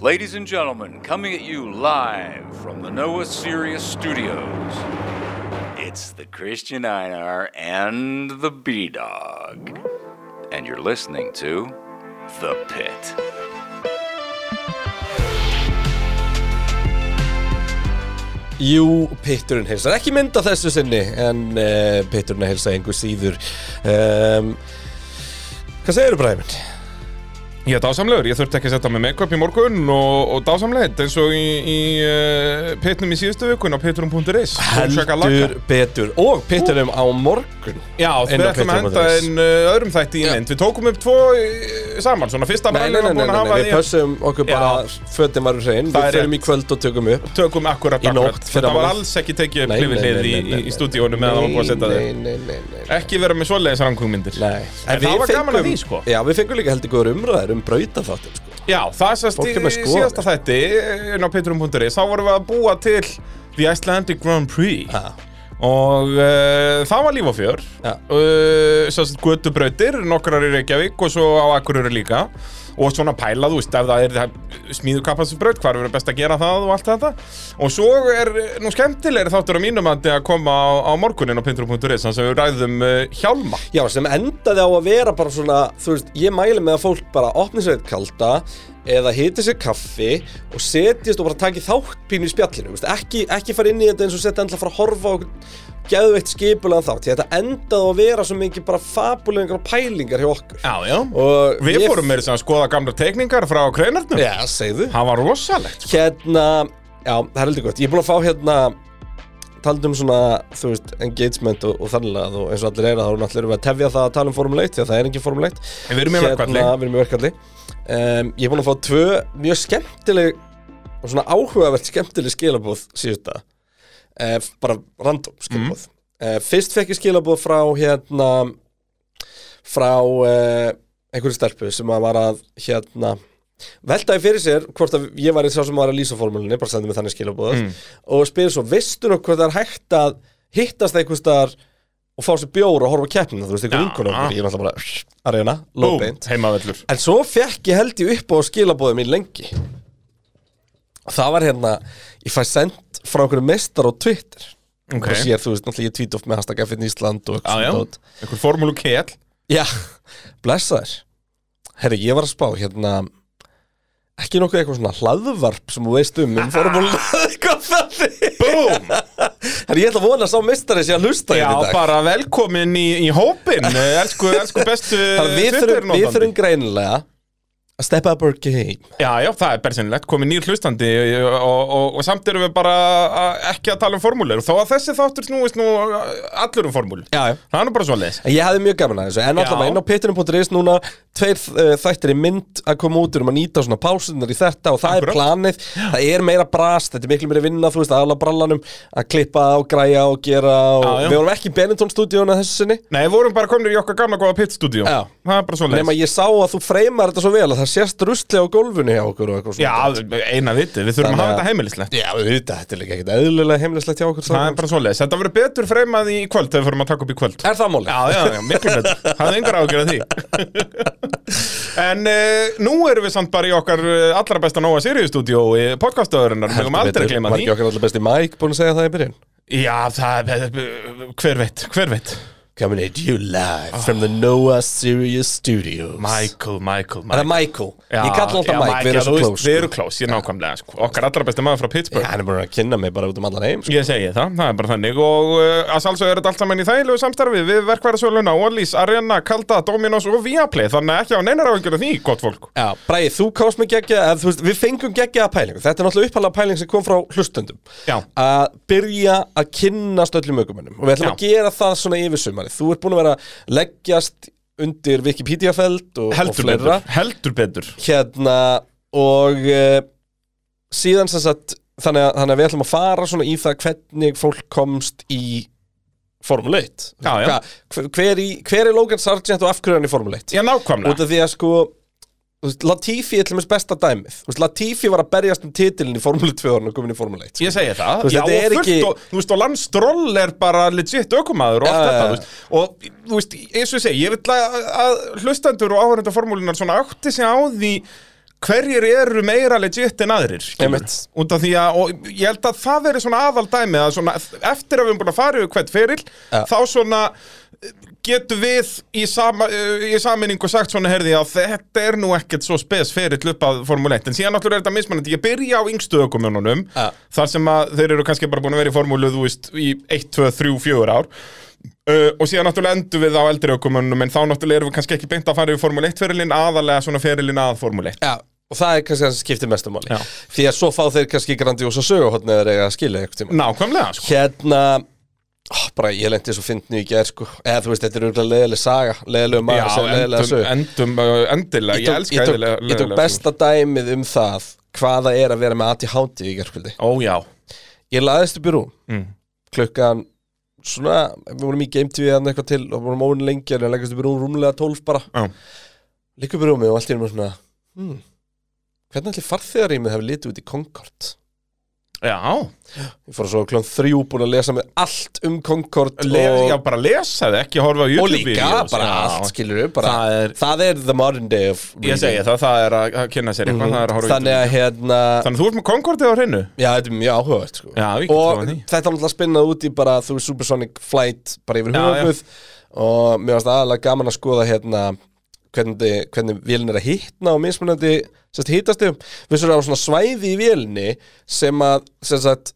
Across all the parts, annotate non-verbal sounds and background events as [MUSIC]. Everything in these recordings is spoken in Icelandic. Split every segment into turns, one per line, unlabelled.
Ladies and gentlemen, coming at you live from the Noah Sirius studios, it's the Christian Einar and the B Dog. And you're listening to The Pit.
Jú, pitturinn heilsar ekki mynda þessu sinni en uh, pitturinn heilsa einhver síður um, Hvað segirðu Bræmin?
Ég er dásamlegur, ég þurfti ekki að setja mig make-up í morgun og, og dásamlegið eins og í, í uh, pitnum í síðustu vikun á pitturum.is
Heldur betur. Og pitturum á morgun.
Já, við ætlum að henda
pitturum.is.
inn uh, öðrum þætti í mynd. Við tókum upp tvo uh, saman, svona fyrsta hafa
við pössum okkur bara fötin varum hrein. Við förum í kvöld og tökum upp.
Tökum akkurat, akkurat. Þetta var alls ekki tekið hlifið hlið í, stúdíónu meðan það var búin að setja þig. Ekki vera með svoleiðis rangkvömyndir
Nei.
En það var gaman að því, sko.
Um brautaþáttin sko.
Já, það sést í síðasta þætti inn á pitturum.is Þá vorum við að búa til The Icelandic Grand Prix.
Ha.
Og uh, það var líf og fjör. Uh, Sérst götubrautir, nokkrar í Reykjavík og svo á Akureyri líka Og svona pæla, þú veist, ef það er smíðu kapasinsbraut, hvað er best að gera það og allt þetta? Og svo er nú skemmtilegri þáttur á mínum að að koma á, á morgunin á pintur.is að við ræðum uh, hjálma
Já, sem endaði á að vera bara svona Þú veist, ég mæli með að fólk bara opni sér eitt kalda eða hiti sér kaffi og setjast og bara taki þátt pínu í spjallinu ekki, ekki fara inn í þetta eins og setja endla fara að horfa á geðveitt skipulega þátt því þetta endaði að vera svo mikið bara fabulegingar og pælingar hjá okkur.
Já, já.
Og
Við
ég-
fórum með þess að skoða gamla teikningar frá kreinarnum
Já, segðu.
Það var rosalegt
Hérna, já, það er heldur gott. Ég er búin að fá hérna talandi um svona, þú veist, engagement og, og þannig að eins og allir er að þá erum allir að tefja það að tala um Formule 1 því að það er engin Formule 1
En við erum í verkfalli.
Hérna, við erum í verkvalli um, Ég er búin að fá tvö mjög skemmtileg og svona áhugavert skemmtileg skilabóð síðusta uh, bara random skilabóð uh, Fyrst fekk ég skilabóð frá hérna frá uh, einhverju stelpu sem að var að hérna veltaði fyrir sér hvort að ég var í sá sem var að lýsa formúlinni, bara sendið mig þannig skilabóð
Mm.
og spyrir svo, veistu nú hvort það er hægt að hittast einhvers staðar og fá sér bjór og horfa á keppnina, þú veist, einhver
Já.
vinkunum ég er náttúrulega bara, arena,
heimavellur
en svo fekk ég held ég upp á skilabóðum mín lengi. Og það var hérna ég fæ sendt frá einhverju mestar á Twitter.
Ok.
og sér, þú veist, náttúrulega ég tweet oft með hashtag F1 Ísland og
Já,
eitthvað
já, einhver formúlu kell
Já, [LAUGHS] blessaður Herri, ég var að spá hérna ekki nokkuð eitthvað svona hlaðvarp sem þú veist um um formúluna [LAUGHS] eitthvað þannig.
Búm! [LAUGHS]
Herri, ég ætla að vona að sá mistari sé að hlusta
Já,
hérna dag.
bara velkomin í, í hópin Elsku, elsku bestu
við þurfum greinilega að step up our game.
Já, já, það er bersinlegt, komið nýr hlustandi og, og, og, og samt erum við bara ekki að tala um formúlur. Þó að þessi þáttur snúist nú allur um formúl
Já, já.
Það er nú bara svo leis
En Ég hafði mjög gaman að þessu, en allavega inn á pittunum.is núna tveir uh, þættir í mynd að koma út. Erum að nýta svona pásunar í þetta og það
Akkurat.
er planið, það er meira brast þetta er miklu meira vinna, þú veist, aðla brallanum að klippa og græja og gera og
Já, já.
við vorum ekki í Benetton stúdíónu þessu sinni.
Nei, við vorum bara komin í okkar gamla góða pitstúdíu
Já.
Það er bara svo leis
nema ég sá að þú freymar þetta svo vel að það sést rustlega á gólfinu hjá okkur og eitthvað
Já,
svona
eina viti, við þurfum
Þannig
að hafa þetta heimilislegt.
Já, við veit þetta er líka ekkert eðlilega heimlislegt hjá okkur
Það er bara svo leis, þetta verður betur freymað í kvöld þegar við förum að taka upp í kvöld.
Er það málið?
Já, já, já, miklu betur. Það er engar ágjör að því. [LAUGHS] En uh, nú erum við samt bara í okkar uh, allra besta Nóa Sirius stúdíó í podcastöðurinnar Við höfum aldrei að gleyma
Var
því.
Ekki okkar allir besti Mike búin að segja það í byrjun?
Já, það, hver veit, hver veit
Coming at you live from the Noah Sirius Studios.
Michael, Michael, Michael.
Michael? ég kalla alltaf Mike, við erum
já,
svo close
Við
sko.
erum close, ég er nákvæmlega sko. Okkar allra besti maður frá
Já,
Pittsburgh
hann er bara að kynna mig bara út um allan heim sko.
Ég segi það, það er bara þannig. Og uh, að sjálfsög er þetta allt saman í þægilegu samstarfi við verkvæðarsöluna, Ólís, Arena, Kalda, Dominos og Viaplay. Þannig að ekki á neinar áhengjur af því, gott fólk.
Já, Bræði, þú eða, þú veist, Við fengum geggja pælingu. Þetta er náttúrulega uppalega pæling sem kom frá hlustundum
Já.
Að byrja að kynnast öllum sumari Þú ert búin að vera leggjast undir Wikipedia-feld og, og fleira.
betur, heldur betur.
Hérna Og uh, síðan sem sagt þannig að, þannig að við ætlum að fara svona í það hvernig fólk komst í Formule 1
Já, já.
Hva, hver, í, hver er Logan Sargent og af hverju er hann í Formule 1
Já, nákvæmlega.
Út af því að sko Latifi er til dæmis besta dæmið. Veist, Latifi var að berjast um titilin í Formule 2 og komin í Formule 1
Ég segi það,
veist,
já, og fullt
ekki-
og, veist, og Lance Stroll er bara legit ökumaður og allt
Já,
þetta, og, þú veist, eins og ég segi, ég vil að, að hlustendur og áhörnda formúlinar svona átti sig á því hverjir eru meira legit en aðrir út af því að, og ég held að það veri svona aðal dæmi að svona, eftir að við erum búin að fara yfir hvert feril
Ja.
þá svona getum við í, sama, í saminningu sagt svona herði að þetta er nú ekkert svo spes ferill upp að Formule 1 en síðan náttúrulega er þetta mismunandi, ég byrja á yngstu ökumjónunum
Ja.
þar sem að þeir eru kannski bara búin að vera í formúlu þú veist í 1, 2, 3, 4 ár. Uh, og síðan náttúrulega endum við á eldri ökumjónunum en þá náttúrulega erum við kannski ekki beint að fara yfir Formule 1 ferilinn aðalega svona ferilinn að Formule 1
Já, og það er kannski það sem skiptir mestu máli.
Já.
Því að svo fá þeir kannski grandiosa söguhotni eða eiga að skilja einhvern tíma
Nákvæmlega sko.
Hérna ó, bara ég lendi svo fyndnu í gær sko. Eða þú veist, þetta er auðvitað leiðileg saga leiðilegu maður sem leiðilega
endum,
sögu.
endum uh, endilega, ég, elska
ég, tók,
eðlilega-
ég tók besta dæmið um það hvað það er að vera með ADHD í gerkvöldi
sögu. Ó já.
Ég laðist upp í rúm.
Mm.
klukkan svona, við vorum í Game TV eða eitthvað til og vorum óin lengi en leggast upp í rúm rúmlega 12 bara.
Já.
Ligg upp í rúmi og allt í einu svona hmm, hvernig allir farþegarýmið hefur litið út í Concord
Já,
Ég fór svo klukkan þrjú búin að lesa með allt um Concord
Le
og,
já bara lesa þið, ekki horfa á
og
YouTube
líka
vídeós.
bara
Já.
allt skilur við bara,
Það er-
það er the modern day of
Ég segi það, það er að kynna sér eitthvað, það er að horfa á
Þannig
YouTube
að hérna
Þannig að þú ert með Concordið á hreinu
Já, þetta er mjög áhugavert sko.
Já, ég get
Og
trúað því.
þetta er náttúrulega spinnað út í bara Þú er Supersonic Flight bara yfir
Já,
höfuð Og mér varst aðalega gaman að skoða hérna Hvernig, hvernig vélin er að hittna og mismunandi sérst, hittastegum Við svo á svona svæði í vélinni sem að sem sagt,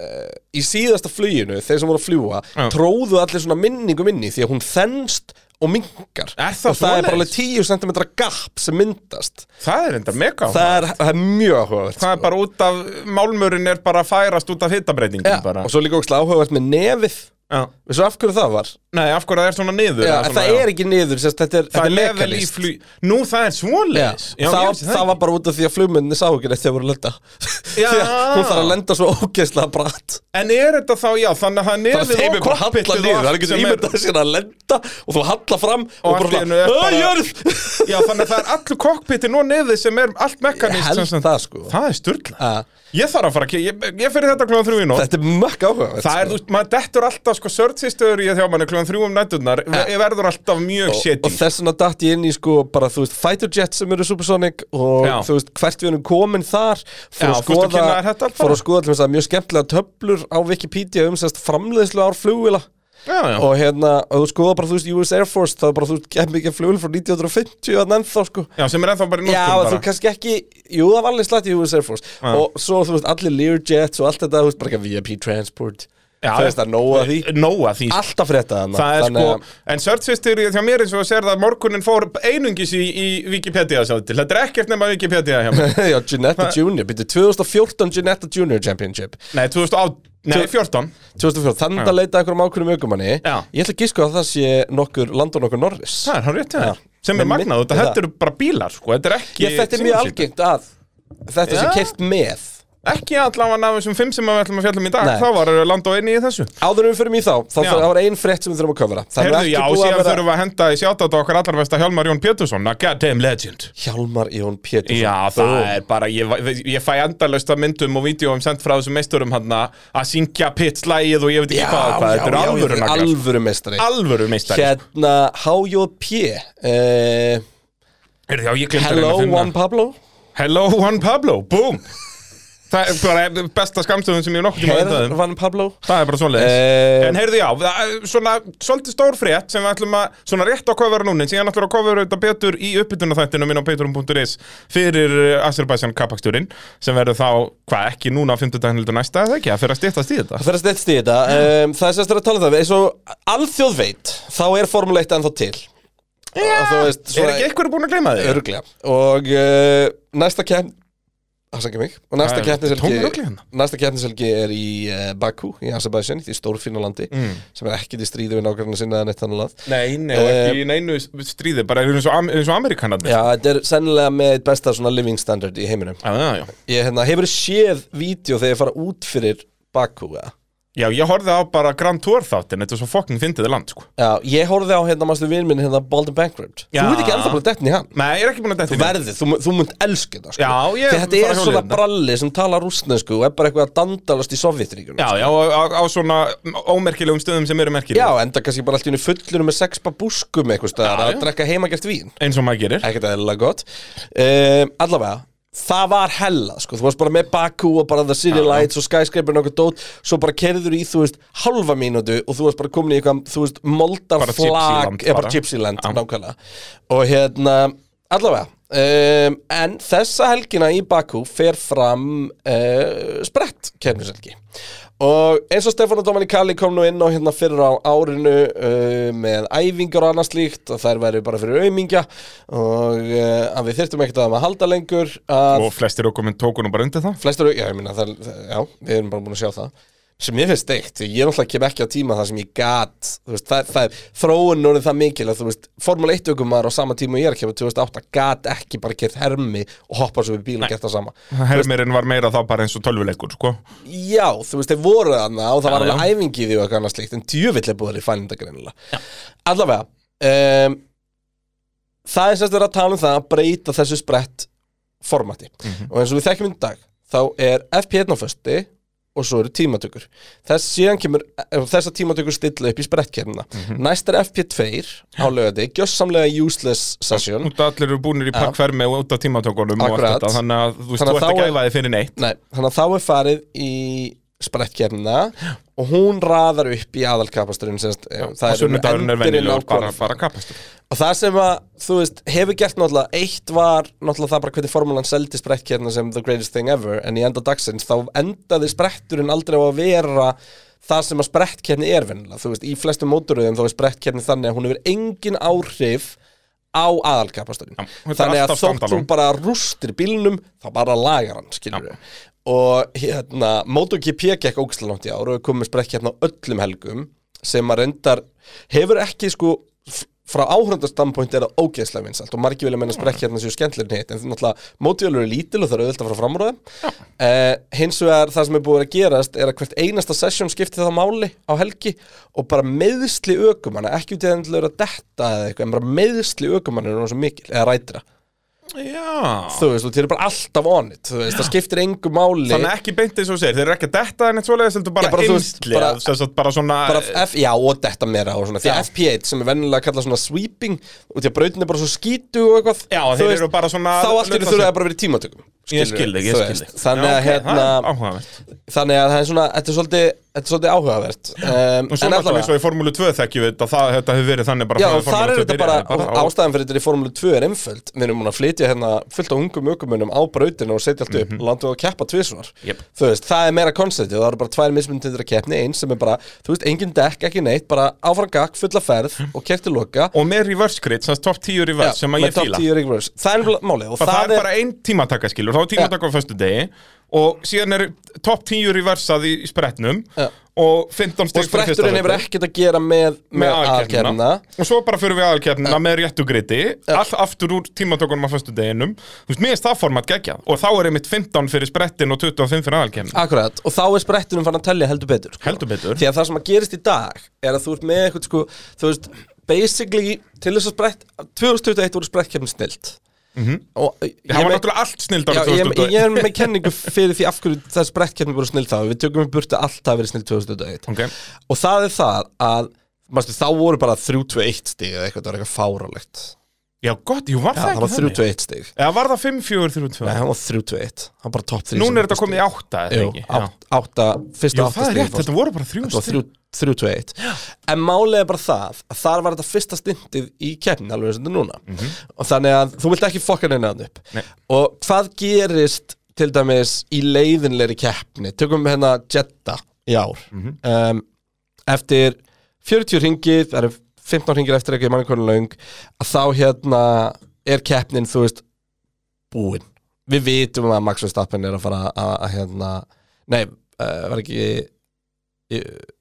uh, í síðasta fluginu þeir sem voru að fljúa
Já.
tróðu allir svona minningum inni því að hún þennst og mingar
Er það
og það er bara alveg
svoleiðis?
10 cm gap sem myndast.
Það er enda mega
það er, það er mjög áhugavert
Það er bara út af, málmurinn er bara að færast út af hittabreitingum bara.
og svo líka ógslag áhugavert með nefið
Já.
Veistu af hverju það var?
Nei, af hverju það er svona niður
Já,
eða svona,
það
já.
er ekki niður, sérst, þetta er,
Það
þetta
er
er
level í
mekanist
flug Nú, það er
Já,
svoleiðis. Já,
það,
vissi
það, var bara út af því að flugmyndinni sá ekki neitt þegar voru að lenda.
Já. [LAUGHS]
Því að hún þarf að lenda svo ógeðslega bratt.
En er þetta þá, já, þannig að það er
Það er þeim
og
er bara að halla
cockpitið
niður Það er
allt
ekki
sem er
ímyndað sér að lenda Og þú halla fram og,
Og
bara
allt í einu er
svona
bara-
"Ö, Jörð. [LAUGHS]
Já, þannig að það er allur cockpitin og nefið sem er allt
Ég
mekanist
held
sem
það sko.
Það er styrla
Að
Ég þarf að fara að ég, ég fyrir þetta klúan þrjú í nótt.
Þetta er mökk áhugavert
Það er, þú veist, maður dettur alltaf, sko, sörtsýstöður í þjá manni klúan þrjú um nætturnar Ég verður alltaf mjög shitty.
og þess vegna datt ég inn í sko bara þú veist fighter jets sem eru supersonic og
Já.
þú veist hvert við erum komin þar fór
Já,
að
fórstu að
skoða,
kynna þér þetta allt
fór að skoða að mjög skemmtilega töflur á Wikipedia um sérst framleiðslu ár flugvila
Já, já,
og hérna, og þú skoða bara þú veist US Air Force það er bara þú veist gett mikið flugvil frá 1950 að ennþá sko.
Já, sem er ennþá bara í
Já,
nóttum
þú
bara.
kannski ekki, jú það var alveg slætt í US Air Force. Og svo þú veist allir Learjets og allt þetta, þú veist bara ekki VIP transport það er nóg að því.
Nóa því,
alltaf frétta þannig
Það er sko, en sörtsýstur hjá mér eins og að sér það að morgunin fór einungis í, í Wikipedia sá til. Þetta er ekkert nema Wikipedia hjá mér. [LAUGHS]
Já, Ginetta Junior, byrju 2014 Ginetta Junior Championship.
Nei, 2008, nei,
Tvö-
14
2014, þannig að leita einhverjum ákveðum aukumanni. Ég ætla að gíska að það sé nokkur Landon okkur Norris.
Það er hann rétt
Já.
þér. Sem er magnað, þetta
það.
þetta eru bara bílar, sko. Þetta er ekki
Ég, Þetta er mjög algengt að þetta sé
Já.
keirt með
Ekki allavega af þessum fimm sem við ætlum að fjalla um í dag.
Nei.
Þá var land og einni í þessu.
Áður en við fyrir í þá, þá
Já.
þarf- það var ein frétt sem við þurfum að kofra Það er
Herðu,
ekki
já,
búið að
síðan
vera
þurfum við að henda í sjátat okkar allar vest að Hjálmar Jón Pétursson, a goddamn legend.
Hjálmar Jón Pétursson.
Já, það er bara, ég, ég fæ endalaust að myndum og vídeoum sendt frá þessum meisturum hann að syngja pittslægið og ég veit ekki hvað, hvað þetta
já,
alvöru naglar.
alvöru meistari.
Alvöru meistari.
Hérna, HJP uh,
Heyrðu, já, ég glemdi að
Hello
reyna að finna-
Juan Pablo.
Hello Juan Pablo, boom Það er bara besta skamstöðun sem ég nokkuð tíma
Herr
undaðum
Juan Pablo.
Það er bara svoleiðis.
Eh,
En heyrðu já, það svona svolítið stór frétt sem við ætlum að svona rétt á kofvera núna en síðan ætlum að kofera þetta betur í uppbytunarþættinu minn á patreon.is fyrir uh, Azerbaijan kapaksturinn sem verður þá, hvað ekki núna á 50 daginn heldur næsta eða ekki, að fyrir að stýttast í þetta.
Það fyrir að stedst í þetta. Um, Það er sérst að tala um það eins og alþjóð veit þá er Formule 1 ennþá til. Já, veist,
Er ekki eitthvað búin að gleyma því?
Örglega Og uh, næsta keppn Afsakið mig Og næsta
rugli hérna.
Næsta keppniselgi er í uh, Baku Í Azerbaijan, í því stórfína landi
Mm.
Sem er ekkit í stríði við nákvæmna sinna eða neitt þannig lað
Nei, nei, og ekki í neinu stríði, bara eins og, og Amerikanarnir
Já, þetta er sennilega með eitt besta svona living standard í heiminum
já, já, já.
Ég hérna, hefur séð vídeo þegar ég fara út fyrir Baku eða?
Já, ég horfði á bara Grand Tour þáttin Þetta er svo fucking fyndið land, sko.
Já, ég horfði á hérna mástu vinn minn hérna Baldur Bankrupt.
Já.
Þú veit ekki ennþá bara dettin í hann.
Nei, ég er ekki búin að
Þú
þetta
verðið, þú, mu- þú munt elska þetta sko.
Já, ég
þetta er svona
þetta.
bralli sem talar rústnesku og er bara eitthvað að dandalast í Sovjetríkjunum
Já, já, á, á, á svona ómerkilegum stöðum sem eru merkilegum
Já, enda kannski bara allt í henni fullur með sex babúskum eitthvað það var hella sko. Þú varst bara með Baku og bara The City. Lights og Skyscraper og okkur dót Svo bara kerður í, þú veist, halva mínútu og þú varst bara komin í eitthvað, þú veist, moldar
Bara
flag
Gypsyland
eða bara. Gypsyland, nákvæmlega Og hérna, allavega um, En þessa helgina í Baku fer fram uh, sprett kemniselgi Og eins og Stefán og Dominikali kom nú inn á hérna fyrir á árinu uh, með æfingar og annað slíkt og þær væri bara fyrir aumingja. Og uh, að við þyrftum ekkert að að halda lengur
Og flestir okkur minn tóku nú bara undir það?
Flestur, já, ég minna, það, já, við erum bara búin að sjá það sem ég finnst því ég náttúrulega kem ekki á tíma þar sem ég veist, það, það er þróun orðið það mikil að þú veist, Formule 1 ökumar á sama tíma og ég er að kemur 2008 gat ekki bara gert hermi og hoppa svo við bíl og gert það sama.
Hermirinn var meira þá bara eins og tölvuleikur, sko.
Já, þú veist, þeir voru þarna og það var
Já,
alveg æfingi í því og eitthvað annað slíkt en djövill er búið í fælindagreinlega Allavega um, Það er sérst verið að tala um það að breyta þessu sprett formati. Og eins og við þekkjum í dag þá er FP1 á fösti og svo eru tímatökur. Þess síðan kemur eh, þessar tímatökur stilla upp í sprettkernina næst er FP2 á lögati gjössamlega useless session.
Að allir eru búinir í pakkfermi og út af tímatökunum og allt
Akkurat.
þetta Þannig að þú veist, þú
að
ert að
þá er-
gæfa þig fyrir neitt.
Nei, þannig að þá er farið í sprettkernina og hún raðar upp í aðalkapasturinn
Og
það er
sunnudagurinn er
á
bara, bara kapastur.
Og það sem að, þú veist, hefur gert náttúrulega eitt var náttúrulega það bara hvernig formúlan seldi sprettkerna sem the greatest thing ever en í enda dagsins þá endaði spretturinn aldrei á að vera það sem að sprettkerni er vennilega, þú veist, í flestum móturöðum þá er sprettkerni þannig að hún hefur engin áhrif á aðalkapasturinn. Þannig að þótt
standalone.
bara rústir bílnum þá bara lagar hann, skilur við og hérna, MotoGP gekk langt í ár og er komið sprekk hérna öllum helgum sem að reyndar hefur ekki sko frá áhrundastandpoint er það ógeðslega vinsalt og margir vilja menna sprekk hérna séu skemmtilegni hitt en því náttúrulega mótivölur er lítil og það er auðvitað að fara fram úr það uh, hins vegar það sem er búið að gerast er að hvert einasta session skipti það máli á helgi og bara meðsli ökumanna ekki út í það endilega að detta eða eitthvað en bara meðsli ökumanna er svo mikil eða rætira
Já.
Þú veist, og þeir eru bara alltaf on it þú veist, það skiptir engu máli.
Þannig að ekki beint eins og segir, þeir eru ekki að detta en eitt svoleiðis, heldur bara,
Já, bara, þú veist,
einslega,
bara-
sagt, bara svona
bara F, já, og detta meira og svona, því að FP1 sem er vennilega kallað svona sweeping og því að brautin er bara svo skítu og eitthvað
Já,
þú
þeir eru bara svona
þá
lunda
þurfa
sig.
að bara verið í tímatökum
Ég
skilurðu,
skil þig, ég
þú
skil
veist.
þig.
Þannig að
Já,
hérna
er áhugavert.
Þannig að það er svona, þetta er svolítið þetta er svolítið áhugavert. Um,
Og svo náttúrulega eins og í Formúlu 2 þekkjum við þetta, það, þetta hefur verið þannig bara
Já, og þar er
Formúlu 2
þetta bara, og ástæðan fyrir þetta í Formule 2 er einföld. Við erum múin að flytja hérna fullt á ungum ökumunum á brautinu og setja allt upp
Mhm.
og landa við að keppa tvisvar.
Jep.
Þú veist, það er meira konceptið, það eru bara tvær mismundir að keppni. Eins sem er bara, þú veist, engin dekk, ekki neitt Bara áfram gakk, fulla ferð og kerti loka.
Og með reverse grid, sem sagt top 10 reverse, sem að ég
top
fíla
10 reverse. Það nefnilega málið og
Og það, bara ein tímataka skilur, þá er tímataka á föstu degi Og síðan er top 10 reversað í, í spretnum
Já.
Og 15
Og
steg fyrsta
spretturinn hefur ekkert að gera með, með
aðalkeppnina. og svo bara fyrir við aðalkeppnina með réttu griti. All aftur úr tímatökunum á föstu deginum þú veist, mér er það format geggjað. Og þá er einmitt 15 fyrir sprettin og 25 fyrir aðalkeppnina.
Akkurat, og þá er spretturinn fann að tellja heldur betur sko.
heldur betur.
Því að það sem að gerist í dag er að þú ert með eitthvað sko, þú veist, basically til þess að sprett, 2021 voru sprettkeppni snilt ég,
Mhm. það var náttúrulega allt snild árið
ég,
2021
ég er með kenningu fyrir því af hverju það sprettkeppni voru snilt þá við tökum við burti allt það verið snilt 2021
Ok.
og það er það að Mastu, þá voru bara 3-2-1 stig eða eitthvað, það var eitthvað fáralegt
já gott, jú var
Já,
það
það var
ekki þannig?
3-2-1 stig.
Eða var það 5-4-3-2
Nei, það var 3-2-1, það var bara top 3
núna er þetta komið í 8 eða
Jú,
ekki? Já.
8, fyrsta
Jú,
8
það er
stig
rétt, þetta voru bara 3
Þetta var
stig.
3 3-2-1 En málið er bara það að þar var þetta fyrsta stintið í keppni alveg eins og þetta er núna. Og þannig að þú vilt ekki fokka neina hann upp.
Nei.
og hvað gerist til dæmis í leiðinleiri keppni? Tökum hérna Jetta í ár. Um, eftir 40 ringið, það eru 15 ringir eftir ekki manni konum löng að þá hérna er keppnin þú veist búin. Við vitum að Max Verstappen er að fara að, að hérna nei, uh, var ekki
var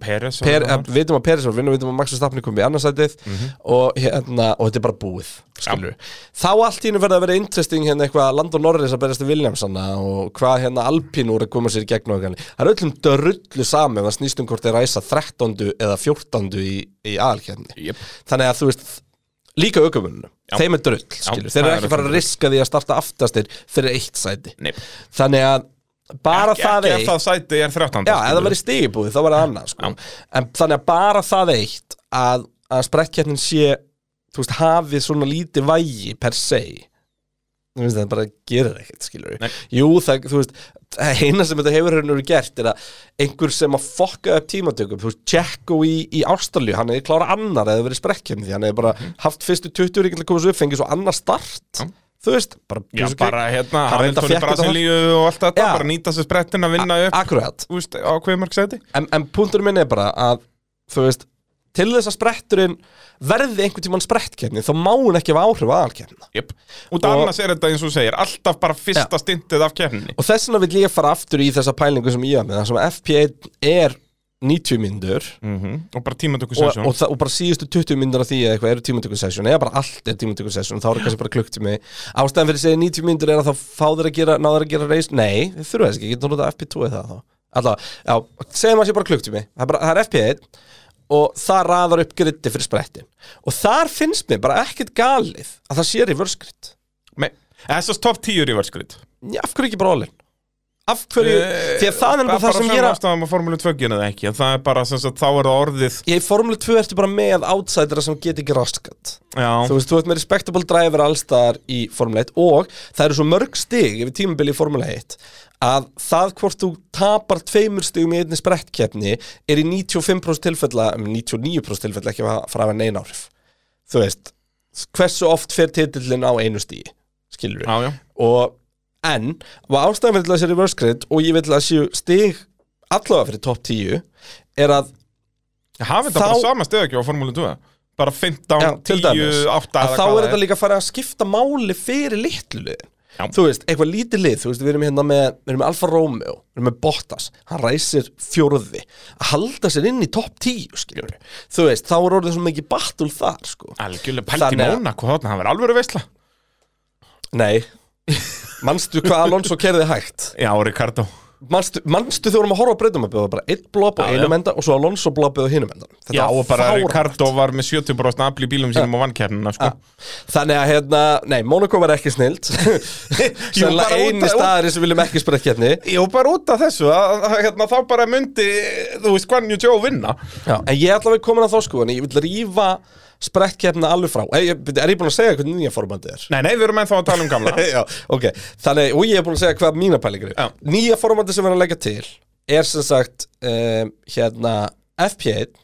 Peres
per, eh, við vitum að Peris var vinna, við vitum að Max Verstappen er komið í annarsætið
Mhm.
og, hérna, og þetta er bara búið skilur þá allt í hennu verða að vera interesting hérna eitthvað Landon Norris að berjast í Williamsana og hvað hérna Alpine úr að koma sér í gegn og eitthvað það er öllum drullu sami ef það snýst um hvort þeir ræsa 13. eða 14. í, í aðalkefni
Jep.
þannig að þú veist líka aukumunum, þeim er skilur, þeir eru
er
ekki fara að riska því að starta aftastir fyrir eitt sæti
Nei.
þannig að bara
Ekki-
það
ekki
eitt.
ef það sæti er 13
Já, ef það verið stigibúið þá var það annað sko. En þannig að bara það eitt að, að sprekkjarnin sé veist, hafið svona lítið vægi per se. Þú veist, það bara gerir ekkert, skilur
Nei.
Jú, það, þú veist, eina sem þetta hefur hérna gert er að einhver sem að fokka upp tímatökum, þú veist, Tjekko í, í Ástralju, hann hefði klára annar eða verið sprekkjarni því hann hefði bara haft fyrstu 20 ríkjum að koma svo upp, fengið svo annar start.
Já.
Þú veist, bara
Já, bara hérna,
Hann fékk þetta
Brasilíu og allt þetta,
Já.
bara nýta sér sprettin að vinna upp,
Akkurat
veist, á hvað mörg sæti?
en, en punkturinn minn er bara að þú veist, til þess að spretturinn verði einhvern tímann sprettkeppni þá má hún ekki hafa áhrif á aðalkeppnina
Jep. Út
Og-
annars er þetta eins og segir, alltaf bara fyrsta stintið af keppninni.
og þess vegna vil ég fara aftur í þessa pælingu sem ég var með, þar sem FP1 er 90 myndur
Mm Og bara tímatöku
og,
sesjón.
og, það- og bara síðustu 20 myndur af því eða eitthvað eru tímatökusessjón eða bara allt er tímatökusessjón þá er kannski bara klukktími ástæðan fyrir að segja 90 myndur er að þá fá þeir að gera ná þeir að gera reis, nei, þið þurfa þess ekki, getur notað FP2 eða það þá. Alltaf, já, segjum að sé bara klukktími það er, bara, það er FP1 og það raðar upp gritti fyrir sprettin. Og þar finnst mér bara ekkert galið að það sé reverse grid af hverju bara
Eh,
því að það er bara það sem ég er að
ástæðum að Formule 2 gera það ekki, það er bara, sem sagt, þá er það orðið,
Ég í Formule 2 ertu bara með outsidera sem get ekki raskat
já,
Þú veist, þú ert með respectable driver allstaðar í Formule 1 og það eru svo mörg stig yfir tímabili í Formule 1 að það hvort þú tapar tveimur stigum í einni sprettkeppni er í 95% tilfella, um 99% tilfella ekki að fara að neina áhrif. Þú veist, hversu oft fer titillin á einu stigi, skilur við
já, já.
og en og ástæðan fyrir þessi reverse grid og ég vil að séu stig allavega fyrir top 10 er að
Hafið
Þá-
bara sama stöð ekki á Formule 2? Bara 15,
Já, til
10,
dæmis,
8
að þá er þetta líka að fara að skipta máli fyrir litlu liðin.
Já.
þú veist, eitthvað lítið lið, þú veist, við erum hérna með við erum með Alfa Romeo, við erum með Bottas hann ræsir fjórði. Að halda sér inn í topp 10, skiljum við þú veist, þá er orðið svo mikið battle þar, sko.
Algjörlega, pælti
Þannig að-
Mónaco þarna, hann verður alveg veisla.
nei, manstu hvað Alonso kerði hægt?
Já, Ricardo.
manstu, manstu þú vorum að horfa á breytum að bjóða bara eitt blopp á einum enda og svo Alonso bloppið á hinum enda
Já, og bara
fáránlegt.
Ricardo var með 70% afl í bílum sínum og vann keppnina, sko.
Þannig að hérna, nei, Monaco var ekki snild. [LAUGHS] Sannlega
bara út
eini
af-
staðari sem viljum ekki spara keppni.
Jú, bara út af þessu, að, að, hérna, þá bara myndi, þú veist, Guan Yu Zhou vinna.
En ég að við komin að þá sko En ég vil rífa sprettkeppna alveg frá er ég, er ég búin að segja hvernig nýja formandi er?
Nei, nei, við erum ennþá að tala um gamla. [LAUGHS]
Já, ok, þannig, og ég er búin að segja hvað mína pælingur
Já.
er Nýja formandi sem við erum að leggja til Er sem sagt, um, hérna FP1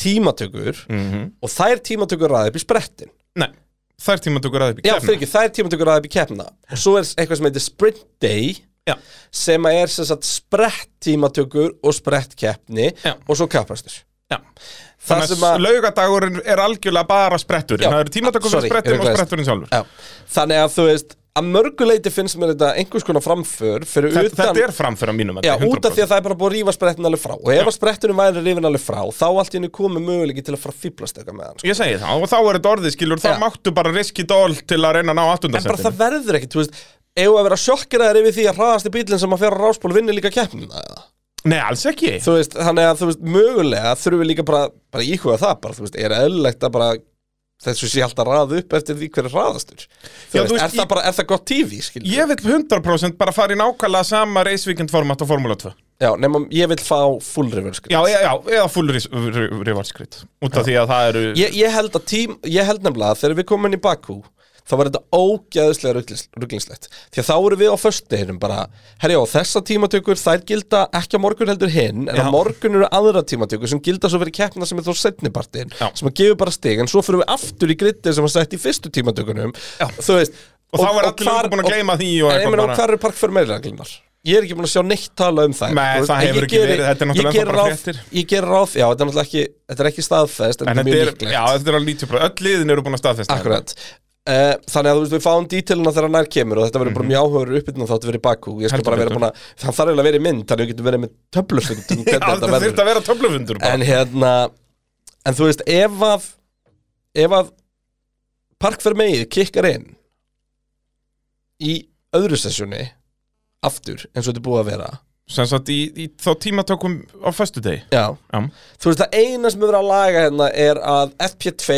Tímatökur
mm
Og þær tímatökur ræði upp í sprettin
Nei, þær tímatökur aðeins í
Já, fyrir ekki, þær tímatökur ræði upp í keppna Og svo er eitthvað sem heitir Sprint Day
Já.
sem að er sem sagt sprett tímatökur og sprett keppni
Já.
og svo kappastur
Já. Þannig að
að
laugadagurinn er algjörlega bara spretturinn.
Já.
Það eru tímatökur
Sorry,
fyrir spretturinn og spretturinn sjálfur.
Já. Þannig að þú veist að mörguleiti finnst mér þetta einhvers konar framför fyrir
Þetta,
utan
þetta er framfyrir á mínum
Já, út af því að það er bara búið að rífa sprettin alveg frá og ef að spretturinn væri rifin alveg frá þá allt í henni komið möguleiki til að fara að fýblast eitthvað með hann sko.
Ég segi það, og þá er þetta orðið skilur, þá máttu bara riski dól til að reyna að ná
ekkit, þú að vera sjokkeraðir yfir því að hraðasti bílinn sem að fjara ráspól vinni líka eða?
Nei, alls ekki.
Þú veist, þannig að þú veist, mögulega þurfum við líka bara, bara íhuga það bara, þú veist, er eðlilegt að bara þessu sé alltaf raða upp eftir því hver er hraðastur Þú
Já,
veist,
þú veist,
er það
ég-
bara, er það gott TV, skil
Ég vil 100% bara fara í nákvæmlega sama race weekend format á Formula 2.
Já, nema ég vil fá full reverse
Já, já, já, eða full grid. Út af því að það eru...
ég, ég held að tím, ég held nefnilega að þegar við komum inn í Bakú þá var þetta ógæðislega rugglingslegt því að þá eru við á föstudeginum bara herjá, þessa tímatökur, þær gilda ekki á morgun heldur hinn, en
Já.
á morgun eru aðra tímatökur sem gilda svo fyrir keppna sem er þó setnipartin,
Já.
sem að gefa bara stig en svo fyrir við aftur í grittið sem var sett í fyrstu tímatökunum þú veist
Og þá er allir löngu búin að gleyma því og eitthvað bara-
og hvað eru park fyrir meira reglunar? Ég er ekki búin að sjá neitt tala um það
Nei, það hefur ekki verið, þetta er náttúrulega bara fréttir.
Ég ger ráð, já, þetta er náttúrulega ekki Þetta er ekki staðfest, en
En
þetta er
þetta
mjög líklegt
já, þetta er alveg 90%. Öll liðin eru búin að staðfesta.
Akkurat Uh, þannig að þú veist við fáum dítilina þegar nær kemur og þetta verður bara mjög áhugaður uppbytun og þáttu verið Bakú ég skal bara vera búin að það þarf eiginlega að vera í mynd þannig að við getum verið með töflufundum [LAUGHS]
Já, það þurft að vera töflufundur
en hérna en þú veist ef að ef að Park fyrir megið kikkar inn í öðru sessjóni aftur eins og þetta búið að vera
Sem sagt í, í þá tímatökum á föstu degi
já.
Já,
Þú veist, það eina sem við verðum að laga hérna er að FP2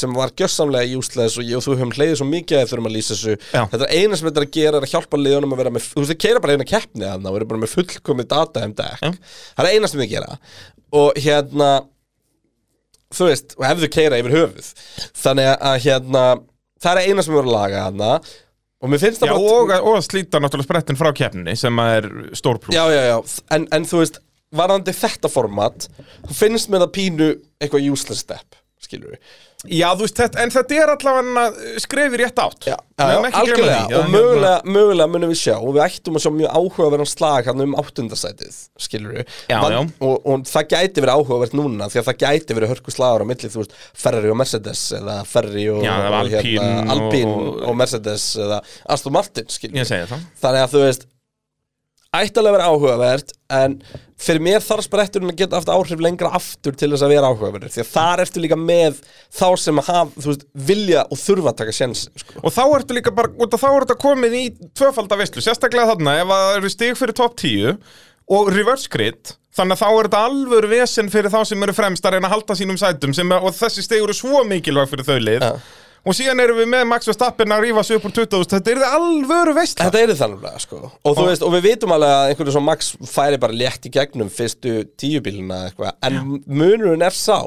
sem var gjössamlega useless og og þú höfum hleyðið svo mikið að við þurfum að lýsa þessu.
Já.
Þetta er eina sem þetta er að gera er að hjálpa liðunum að vera með Þú veist, þið keira bara eina keppni þarna og eru bara með fullkomið data um deck.
Já.
Það er eina sem þið gera. Og hérna Þú veist, og ef þau keira yfir höfuð. Þannig að hérna Það er eina sem við verðum að laga hérna Og mér finnst það bara
og, og að slíta náttúrulega sprettin frá keppninni sem að er stór plús
Já, já, já, en, en þú veist varðandi þetta format þá finnst mér það pínu eitthvað useless step skilur við
Já, þú veist, þetta, en þetta er allavega skrefi rétt átt.
Já,
Við
algjörlega.
því,
og
að
mögulega, mögulega munum við sjá og við ættum að sjá mjög áhugaverðan slag hann um áttundasætið, skilur við
Já, já.
og, og það gæti verið áhugavert núna því að það gæti verið hörku slagur á milli þú veist, Ferrari og Mercedes eða Ferrari og,
Já,
og,
Alpine og-
Alpine og, Mercedes eða Aston Martin, skilur
Ég segi það.
Þannig að þú veist að vera áhugavert en fyrir mér þarf spretturinn að geta haft áhrif lengra aftur til þess að vera áhugaverður því að þar ertu líka með þá sem að hafa, þú veist, vilja og þurfa að taka sjensin sko.
Og þá ertu líka bara, út af þá er þetta komið í tvöfalda veislu, sérstaklega þarna ef að það eru stig fyrir top 10 og reverse grid, þannig að þá er þetta alvöru vesen fyrir þá sem eru fremst að reyna að halda sínum sætum sem, er- og þessi stig eru svo mikilvæg fyrir þau lið
Ja.
Og síðan erum við með Max Verstappen að rífa sig upp úr 20 þetta er alvöru veisla.
Þetta er þannig sko. og, þú veist, og við vitum alveg að einhvern veginn svo Max færi bara létt í gegnum fyrstu tíubíluna eitthvað, en munurinn er sá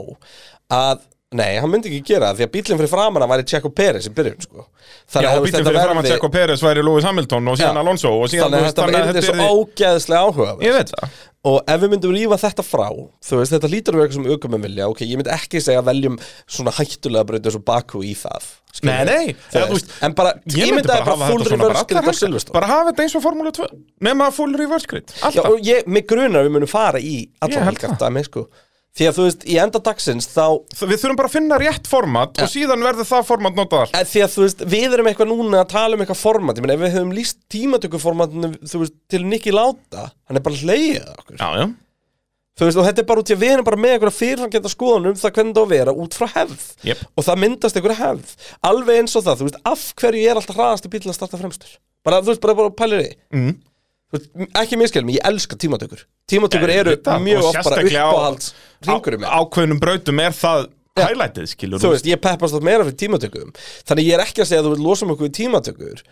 að Nei, hann myndi ekki gera það því að bílinn fyrir framan hann væri Checo Perez í byrjun sko.
Já, og
veist,
bílinn fyrir fram að
verði-
Checo Perez væri Lewis Hamilton og síðan. Alonso og síðan,
Þannig að
veist,
þetta verði svo ógeðslega áhuga
Ég veit það
Og ef við myndum rífa þetta frá Þú veist, þetta lítur að vera eitthvað sem aukumum vilja Ok, ég myndi ekki segja að veljum svona hættulega breyta eins og Baku í það
Nei, nei,
þú veist, En bara,
Ég myndi bara hafa
full
þetta svona bara helgar.
Silverstone
Bara hafa þetta eins og Formule 2 Nefna full reverse grid
Já,
Alltaf
og ég, mig grunar við munum fara í
held
helgar
það.
dæmi, sko Því að þú veist, í enda dagsins þá
Við þurfum bara að finna rétt format og síðan verður það format notað. Allt
Eh, Því að þú veist, við erum eitthvað núna að tala um eitthvað format. Ég meina, ef við höfum líst tímatökuformatinu veist, til Nicky Láta Hann er bara hlegið að okkur.
Já, já.
Þú veist, og þetta er bara út í að við erum bara með einhverja fyrirfangenda skoðunum það hvernig það á að vera út frá hefð.
Jep.
og það myndast einhverja hefð. Alveg eins og það, þú veist, af hverju er alltaf hraðast bíl að starta fremstur? Bara, þú veist, bara, bara pælir í
mm.
Þú ekki miskjálum, ég elska tímatökur. Tímatökur eru mjög oft bara uppáhalds ringurum
á, Ákveðnum brautum er það
Já.
highlightið, skilur
þú veist, ég peppast átt meira fyrir tímatökum. Þannig ég er ekki að segja að þú vil losa um okkur við tímatökur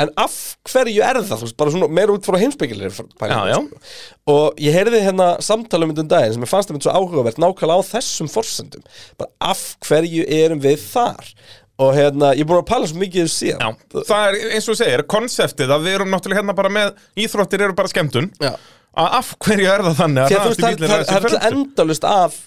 en af hverju er það, þú veist, bara svona meira út frá
já.
sko. og ég heyrði hérna samtala um daginn sem ég fannst það svo áhugavert nákvæmlega á þessum forsendum. Bara af hverju erum við þar og hérna, ég er búin að pæla svo mikið síðan.
Já, það er eins og segir, konseptið að við erum náttúrulega hérna bara með íþróttir eru bara skemmtun.
Já.
að af hverju er það þannig að hraðasti
það, það,
er
það er endalust af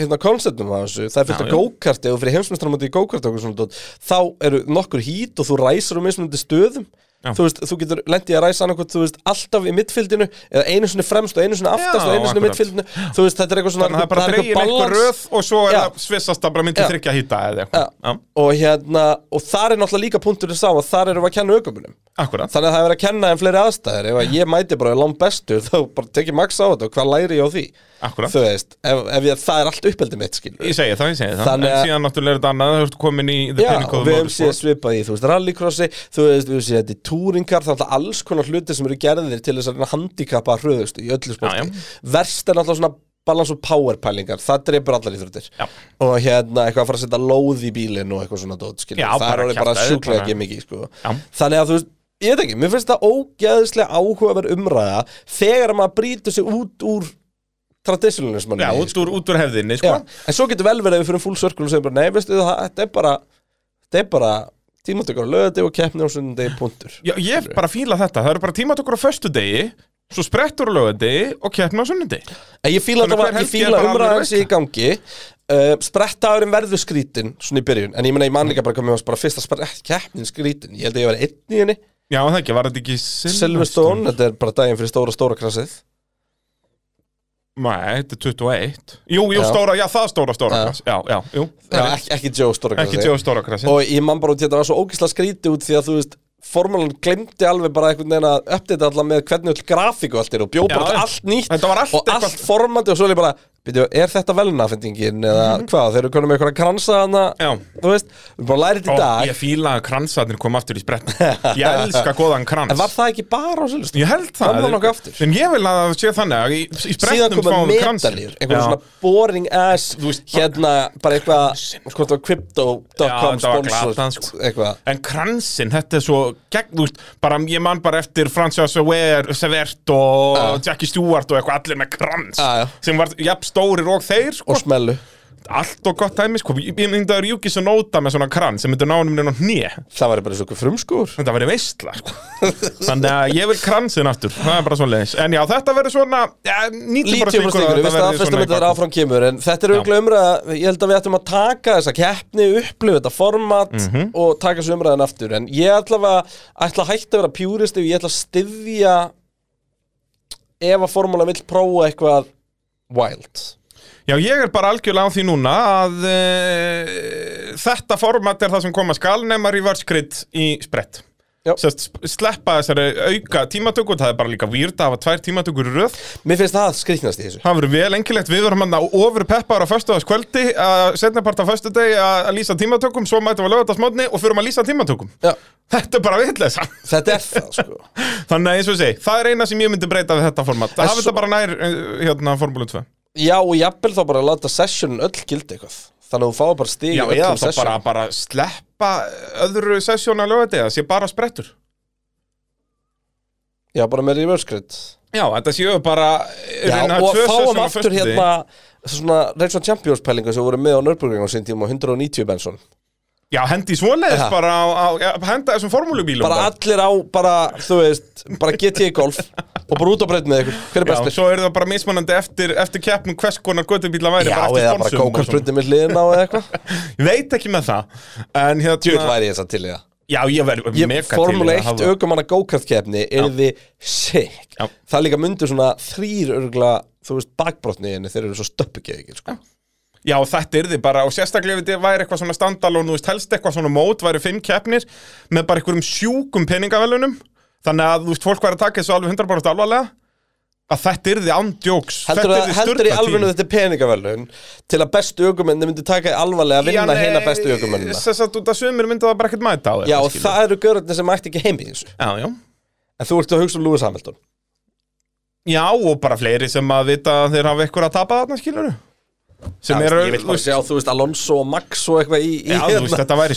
hérna konceptum af þessu, það er
já.
go-karti og fyrir heimsmyndstarmandi í og dót, þá eru nokkur hít og þú ræsir um mismunandi stöðum
Já.
þú veist, þú getur lendið að ræsa annarkvæmt, þú veist, alltaf í mittfildinu eða einu sinni fremst og einu sinni aftast
Já,
og einu
akkurat.
mittfildinu þú veist, þetta er eitthvað svona
Þannig að það er bara dregin einhver röð og svo er það svissast að bara myndi þryggja hýta eða eitthvað.
Og hérna, og þar er náttúrulega líka punkturinn sá að þar erum við að kenna aukumunum
akkurat.
Þannig að það er að kenna en fleiri aðstæður. Ef að ég mæti bara langt bestur þá bara tekið max á þetta og hvað læri ég á því?
Akkurat.
þú veist, ef, ef ég, það er allt uppeldi mitt skilur
Ég segi það, ég segi það. En síðan náttúrulega er þetta annað, þú ert komin í The
Já,
Pinnacle
og við hefum séð svipað í, þú veist, rallycrossi þú veist, við hefum séð þetta í túringar þá er alltaf alls konar hluti sem eru gerðir til þess að handikappa hröðustu í öllu sporti. Verst er náttúrulega svona balans og power pælingar það dreipur allar íþróttir
Já.
og hérna eitthvað að fara að setja lóð í bílinn og eitthvað svona dót, skilur,
Já,
það er orðið bara sjúklega ekki mikið, sko.
Já.
þannig að þú veist, ég veit ekki, mér finnst það ógeðslega áhugaverð umræða þegar maður brýtur sig út úr traditionalismann
Já, út úr, út úr hefðinni, sko.
Já, en svo getur vel verið að við fyrir full circle og segjum bara, nei, veistu það, þetta er bara þetta er bara tímatökur á lögati og keppni á sunnudegi punktur.
Já, ég bara fíla þetta, það eru bara tímatökur á föstudegi Svo sprettur á lögadegi og keppna á sunnudegi.
En ég fíla, fíla
bara alveg
umræðan sig í gangi. Uh, Sprettagurinn verður skrítin Svona í byrjun. En ég meina, ég man líka bara mér varst bara fyrsta sprett keppnin skrítin Ég held að ég var einn í henni.
Já, það ekki, var þetta ekki
Silverstone, þetta er bara daginn fyrir stóra stóra krassið
Nei, þetta er 21 Jú, jú,
Já.
stóra, já, það stóra stóra
Já.
krass Já, já, jú.
Já, ekki, ekki Joe Stóra
Ekki tjóða stóra krassi.
Og ég man bara út í þetta var svo ógislega skríti út því að þú veist Formulan glemdi alveg bara einhvern veginn að uppdata alla með hvernig öll grafíku allt er og bjó bara allt nýtt
Þetta var allt
og
eitthvað-
allt formandi og svo er ég bara byrju, er þetta velnafendingin eða hvað, þeir eru konum með eitthvað kransa hana
Já.
þú veist, við bara lærið í
Ó,
dag
Ég fíla að kransarnir kom aftur í sprett Ég elska góðan krans
en var það ekki bara á sölust
Ég held það
Kom það nokkuð aftur?
En ég vil að það sé þannig að í, í
síðan
spretnum
komið
fáum við kransinn.
medalir einhvern
Já.
svona boring ass
Þú veist,
hérna, bara eitthvað hvort það var
Já,
crypto.com
þetta var
sponsor
glatað, sko.
eitthvað
En kransinn, þetta er svo gegn, þú veist, bara ég man bara eftir Francis Sever, Severt og. Jackie Stewart og eitthvað allir með krans
Já, já.
sem var jafn stórir og þeir sko.
og smellu.
Allt og gott dæmi sko. ég myndi að Júkis og Nóta með svona krans sem myndi ná honum nýjum hnið
það var bara svo eitthvað frumskúr
þetta verið veistla sko. þannig að ég vil kransinn aftur. Það er bara svona leiðis en já, þetta verður svona ja, 90%
lítið um
líkur á að
stíkur, við staðfestum
svona
þetta er áfram kemur en þetta er auðvitað umræða ég held að við ættum að taka þessa keppni upplifa þetta format
Mhm.
og taka þessu umræðan aftur. En ég ætla að ætla að hætta að vera pjúrist og ég ætla að styðja ef að formúla vill prófa eitthvað wild
Já, ég er bara algjörlega á því núna að uh, þetta format er það sem koma skal nema reverse grid í sprett. Sest, sleppa þessari auka tímatöku það er bara líka výrt að hafa tvær tímatökur röð.
Mér finnst það skrýknast í þessu.
Það verður vel enkilegt, við verðum hann ofur peppar á föstudagskvöldi, að setna part á föstudegi að að lýsa tímatökum, svo mætum við lögatarsmótni og förum að lýsa tímatökum.
Já,
Þetta er bara vitleysa.
Þetta er það sko. [LAUGHS]
Þannig að eins og ég segi, það er eina sem ég myndi breyta við þetta format. Það
En
hafi
svo-
þetta bara nær eh, hérna Formúlu 2
Já, og jafnvel þá bara að láta sessionin öll gildi eitthvað Þannig að þú fáið bara stig í
Já, þá bara, bara sleppa öðru sessjón að lögati það sé bara sprettur.
Já, bara með reverse grid
Já, þetta séu bara
Já,
reyna
og fáum aftur hérna svona Race of Champions pælinga sem voru með á Nürburgring á sín tíma og 190 Benson
Já, hendi svoleiðis
Ja.
bara á, á ja, henda þessum formúlubílum
bara allir á, bara, þú veist bara GT Golf og bara út á breyt með ykkur hver er
Já,
bestur?
svo er það bara mismunandi eftir, eftir keppnum hvers konar göttubíla væri
Já,
bara eftir
eða bara
sponsum og
gókarsprundi með hliðin á eða eitthvað. [LAUGHS]
Ég veit ekki með það En
Tjóð
hérna
væri ég þess að til í það
Já, ég verður mega
Formule
til í
1
að hafa-
aukumanna gókartkeppni er þið sick
Já.
Það líka myndur svona þrýr örgla, þú veist, bakbrotni en þeir eru svo stöppugeðikir sko.
Já, þetta er þið bara, og sérstaklega ef þetta væri eitthvað svona standalón, þú veist, helst eitthvað svona mót, væri fimm keppnir með bara einhverjum sjúkum peningavelunum, þannig að, þú veist, fólk væri að taka þessu alveg 100% alvarlega, að þetta er þið ándjóks,
Heldur,
þetta
að, heldur í alveg þetta er peningavelun til að bestu aukumenni myndi taka alvarlega að vinna hina bestu aukumennina
Þess að út af sömur myndi það bara ekkert mæta á þér
Já, og það eru görðarnir sem ætti ekki heim í þessu.
Já, já.
En þú ert að hugsa um Lewis Hamilton.
Já, og bara fleiri sem að vita að þeir hafa eitthvað að tapa þarna, skilur sem
Já,
eru,
Ég vil bara sjá, þú veist, Alonso og Max og eitthvað í, í
Já, þú veist, þetta væri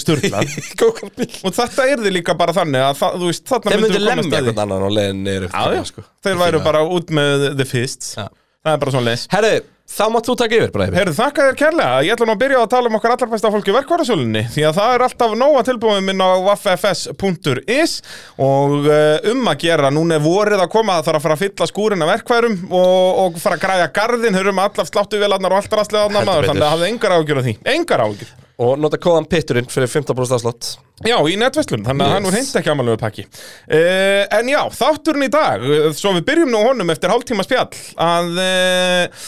Gókarbíl [LAUGHS]
Og þetta er þið líka bara þannig að, það, þú veist, þarna
Þeir
myndir
myndu
þú komast
lemja
að því.
einhvern annan á leiðin það, sko.
þeir
fíla
bara út með the fists
Já.
Það er bara svona leis
Herri, þá mátt þú taka yfir bara yfir
Herðu, þakka þér kærlega. Ég ætla nú að byrja að tala um okkar allar besta fólki verkvarðasölunni því að það er alltaf nóga tilbúið minn á waffs.is og uh, um að gera, núna er vorið að koma það þarf að fara að fylla skúrin af verkværum og, og fara að græja garðin, höfum allar sláttu vélarnar og allt rastlegaðnar
Heldur
maður, þannig að hafði engar ágjur af því, engar ágjur.
Og nota kóðan pitturinn fyrir 15% afslott
Já, í netverslun, þannig að
Yes.
hann voru hreint ekki amalegu pakki uh, En já, þátturinn í dag, uh, svo við byrjum nú honum eftir hálftíma spjall að uh,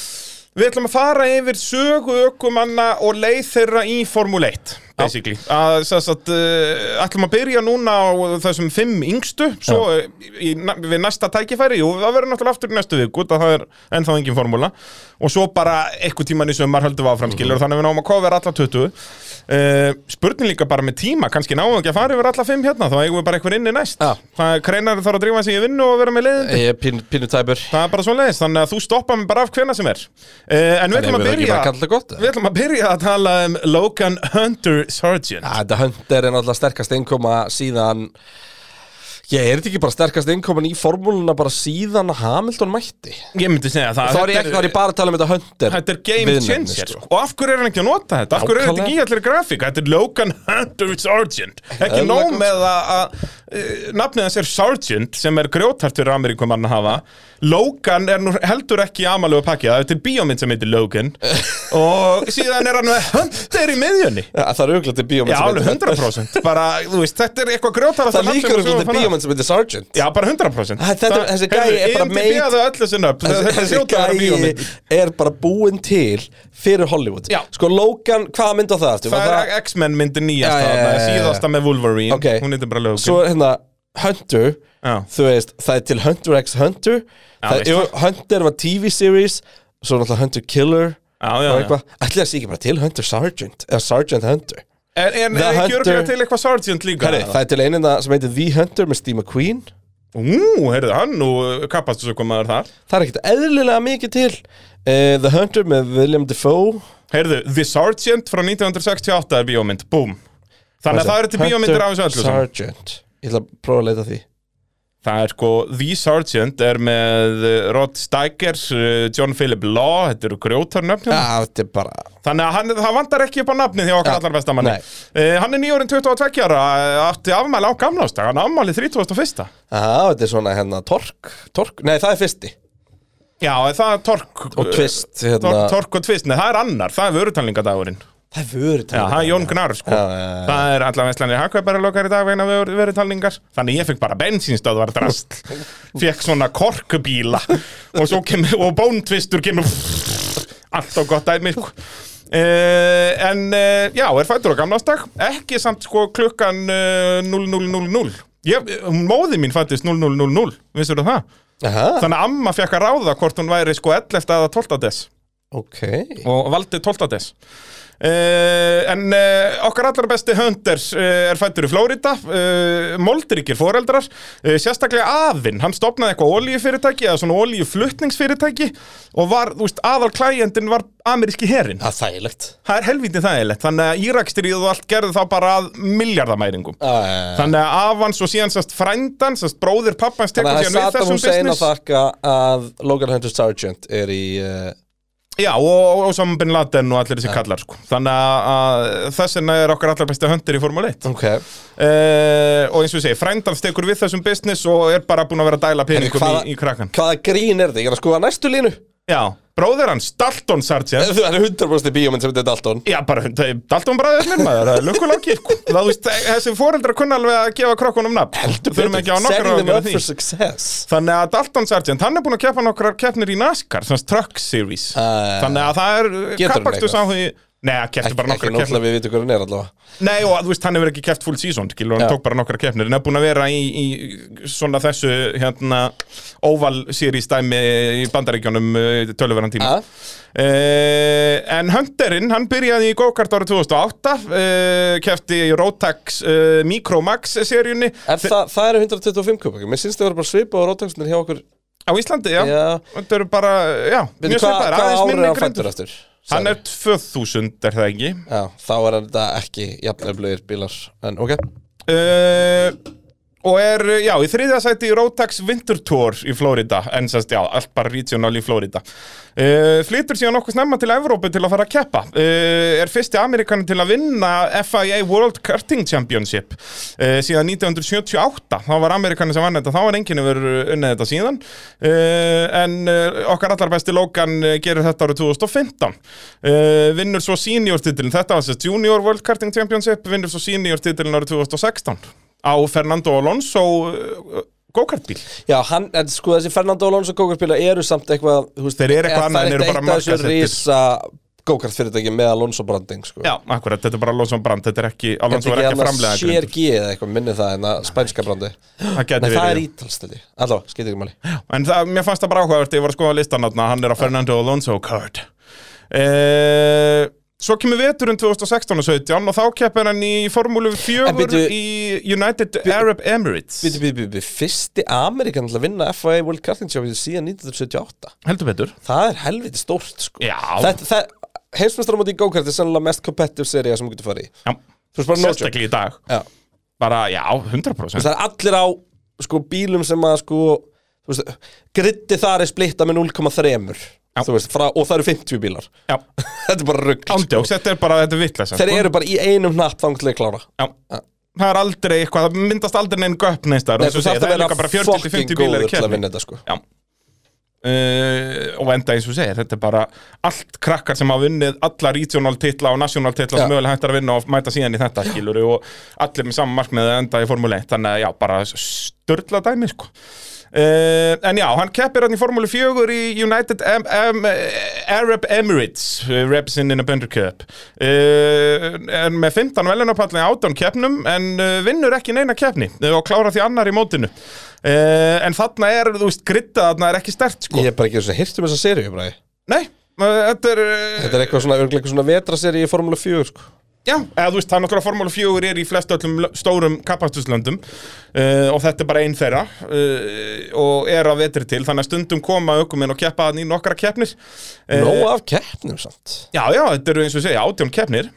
við ætlum að fara yfir sögu ökumanna og leið þeirra í Formule 1 basically, að þess að uh, ætlum að byrja núna á þessum fimm yngstu, svo uh, í, við næsta tækifæri, jú, það verður náttúrulega aftur í næstu viku, það er ennþá engin formúla. Og svo bara eitthvað tíman í sömar höldum við áfram skilur, þannig að við náum að kofera alla 20 Uh, spurning líka bara með tíma kannski náum við ekki að fara yfir alla fimm hérna þá eigum við bara eitthvað inni næst. Kreinar þarf að drífa sig í vinnu og vera með leiðindi
er tæpur.
Það er bara svo leiðist, þannig að þú stoppa mig bara af hvena sem er. Uh, en við ætlum að
að
byrja við ætlum að byrja að tala um Logan Hunter Sargent
Já, þetta Hunter er náttúrulega sterkast innkoma síðan Ég er þetta ekki bara sterkast innkoman í formúluna bara síðan Hamilton mætti?
Ég myndi segja það.
Þá er ég,
þetta
þá er ég bara að tala um þetta Hunter
Þetta er game changer
sko.
Og af hverju er hann ekki að nota þetta? Af hverju er þetta ekki í allir grafík? Þetta er Logan Hunter Sargent Ekki
Eðlilega
nóg með að, að uh, Nafnið hans er Sargent Sem er grjótart fyrir Ameríkumann að hafa. Logan er nú heldur ekki amalegu pakki. Það er til bíómynd sem heitir Logan. [LAUGHS] Og síðan er hann með Hunter í miðjunni.
Það er auðvitað bíómynd
Já,
sem
alveg
heitir Hunter.
100% Bara, þú veist, þetta er eitthvað grjótart
Það líkur auðvitað til bíómynd bíómynd sem heitir Sergeant
Já, bara 100%
Æ, þetta-
Það-
þessi gæi er bara made-
hafði öll þessi nöfn
Þessi,
Þetta
þessi
hljóta að vera
gæi
bíómynd
er bara búinn til fyrir Hollywood
Já.
Sko Logan, hvaða mynd á það aftur?
Það er X-Men myndi nýjasta
Já, já, já,
þarna,
já, já.
Síðasta með Wolverine
Ok.
Hún heitir bara Logan
Svo er hérna Hunter
Já.
Þú veist, það er til Hunter x Hunter það,
veist
jú. Hunter var TV-series Svo er náttúrulega Hunter Killer
Já, já,
og
já.
eitthvað Ætli það sé ekki bara til Hunter Sergeant Eða Sergeant Hunter
En, en er ekki örglega til eitthvað Sergeant líka?
Herri, það er til einina sem heitir The Hunter með Steve McQueen.
Ú, heyrðu, hann nú kappast þessu komaður þar
Það er ekkert eðlilega mikið til. Uh, The Hunter með William Defoe.
Heyrðu, The Sergeant frá 1968 er bíómynd, búm. Þannig að það eru til bíómyndir af þessu öllu saman.
Sergeant. Ég ætla að prófa að leita því
Það er sko, The Sergeant er með uh, Rod Steiger, uh, John Philip Law, þetta eru grjótarnöfn
Já, þetta er bara
Þannig að hann, það vantar ekki upp á nafnið hjá okkar
Já,
allar bestamanni uh, Hann er nýjórinn 22 ára, átti afmæli á gamlástag, hann afmæli 31.
Já, þetta er svona hérna Tork Tork, nei það er fyrsti.
Já, það er Tork
Og Twist,
uh,
hérna.
Tork, tork og Twist, nei það er annar, það er vörutalningadagurinn
Það er vörut
Já, það er Jón Gnarr sko
Já, já, já.
Það er allar veslanir hagkvæpari lokar í dag vegna vörutalningar Þannig ég fekk bara bensínstöðvar drast [LAUGHS] Fekk svona korkubíla Og og bóntvistur kemur Allt á gott dæmi. Uh, en uh, já, er fættur á gamlástag ekki samt sko klukkan uh, 0000 ég, móði mín fættist 0000 vissur það?
Aha,
Þannig að amma fekk að ráða hvort hún væri sko 11. eða 12. des
ok.
Og valdi 12. des. Uh, en uh, okkar allar besti Hunters uh, er fættur í Flórida uh, moldrykir foreldrar. Sérstaklega afinn, hann stopnaði eitthvað olíufyrirtæki eða svona olíuflutningsfyrirtæki og var, þú veist, aðal klæjendin var ameríski herin
Það er þægilegt.
Það er helvítið þægilegt, þannig að Írakstrið og allt gerði þá bara að miljardamæringum
Þannig
þannig að af hans og síðan sérst frændan, sérst bróðir pappans tekur við
Saddam
þessum business.
þakka að
Já, og, Osama Bin Laden og allir þessi kallar sko. Þannig að, þess vegna er okkar allar besti höndir í Formule 1
Ok.
Uh, Og eins og ég segi, frændan stekur við þessum business og er bara búin að vera að dæla peningum
hvaða-
í, í krakkan
Hvaða grín er þetta? Ég er að skoða næstu línu
Já, bróðir hans, Dalton Sargent.
Það er 100% bíómynd sem þetta er Dalton.
Já, bara, Dalton bræðir minn maður, það er lukkulangi Það, þú veist, þessi foreldrar kunna alveg að gefa krokkunum nafn. Þurfum ekki á nokkar að
up
því.
for success.
Þannig að Dalton Sargent, hann er búin að keppa nokkrar keppnir í NASCAR, svona Truck Series.
Ah.
Þannig að það er kappakstus á því Nei, hann keppti
Ekki,
bara
ekki
nokkrar keppnir
náttúrulega við vitum hvað hann er allavega
Nei, og þú veist, hann hefur ekki keppt full season, skilur, hann
Já.
tók bara nokkra keppnir, en er búin að vera í, í svona þessu, hérna, oval series dæmi í bandaríkjónum uh, töluverðan tíma. Uh, en Hunterinn, hann byrjaði í go-kart árið 2008, uh, keppti í Rotax uh, Micromax seríunni
Er það, það eru 125 kubakar Mér syns það vera bara svipa á rótaksnir hjá okkur
á Íslandi, já.
Já.
Þetta eru bara, já, mjög
Hvað
svipaðir,
hva
aðeins
árið hann fættur eftir?
Hann er 2000, er það ekki?
Já, þá er þetta ekki jafnöflugir bílar En ok
uh, og er, já, í þriðja sæti Rotax Winter Tour í Florida. En sérst, já, allt bara regional í Florida. Uh, flytur síðan nokkuð snemma til Evrópu til að fara að keppa. Uh, er fyrsti Amerikanin til að vinna FIA World Karting Championship. Uh, síðan 1978 þá var Amerikanin sem vann þetta, þá var enginn yfir unnið þetta síðan. Uh, en uh, okkar allar besti Logan uh, gerir þetta árið 2015 uh, vinnur svo senior titilin, þetta var sérst Junior World Karting Championship vinnur svo senior titilin árið 2016 á Fernando Alonso uh, go-kartbíl.
Já, hann, en sko þessi Fernando Alonso gókartbílar eru samt eitthvað þú veist,
Þeir eru eitthvað
það
annað en eru bara
eitt af þessu rísa gókart fyrirtæki með Alonso branding sko.
Já, akkurat, þetta er bara Alonso brand, þetta er ekki Alonso var ekki framlega
Sér G eða eitthvað, minni það en að spænska brandi
Það
Nei,
geti
það er
verið.
ítalstili Allavega, skeitir ekki máli.
En það, mér fannst það bara áhugavert, ég var að skoða listan þarna, hann er á Fernando Alonso card uh, Svo kemur veturinn 2016 og 17 og þá keppir hann í Formúlu 4
En byrju-
í United Arab Emirates.
býtu, býtu, býtu, fyrsti Amerikan til að vinna FIA World Karting Championship síðan 1978
Heldur betur.
Það er helviti stórt sko.
Já.
Þetta, það, Heimsmeistaramóti í gókart er sannlega mest competitive seria sem þú getur farið í.
Já, sérstaklega í dag.
Já.
Bara, já,
Þú
100%
veist, Það er allir á sko bílum sem að sko Gritti þar er splitta með 0,3
Já.
Þú veist, frá, og það eru 50 bílar. [LAUGHS] Þetta er bara rugg sko.
þetta er bara, vitleisa
Þeir eru bara í einum hnapp þanglega klára.
Já. Það er aldrei eitthvað, það myndast aldrei neinn göpp neins þar það
að
er líka bara 40-50
fucking
bílar í
þetta sko.
Uh, og enda eins og segir, þetta er bara allt krakkar sem hafa vunnið alla regional titla og national titla sem
Já.
mögulega hægt er að vinna og mæta síðan í þetta skilur og allir með saman markmið að enda í Formule 1 þannig að já, bara störla dæmi sko Uh, en já, hann keppir hann í Formúlu 4 í United Am Am Arab Emirates uh, represent in a Bender Cup. Uh, en með 15 velunarpallin 18 keppnum en vinnur ekki neina keppni og klára því annar í mótinu. En þarna er, þú veist, gritta þarna er ekki stert sko.
Ég hef bara ekki svona hirt um þessa bara
Nei, þetta er
Þetta er eitthvað svona, svona vetraseríu í Formule 4 sko
Já, eða þú veist, það er náttúrulega Formúlu 4 er í flest öllum stórum kappastuslöndum uh, og þetta er bara einn þeirra uh, og er að vetri til þannig að stundum koma aukuminn og keppa þannig í nokkra keppnir. Uh,
Nó af keppnum samt.
Já, já, þetta eru eins og ég segja átjón keppnir.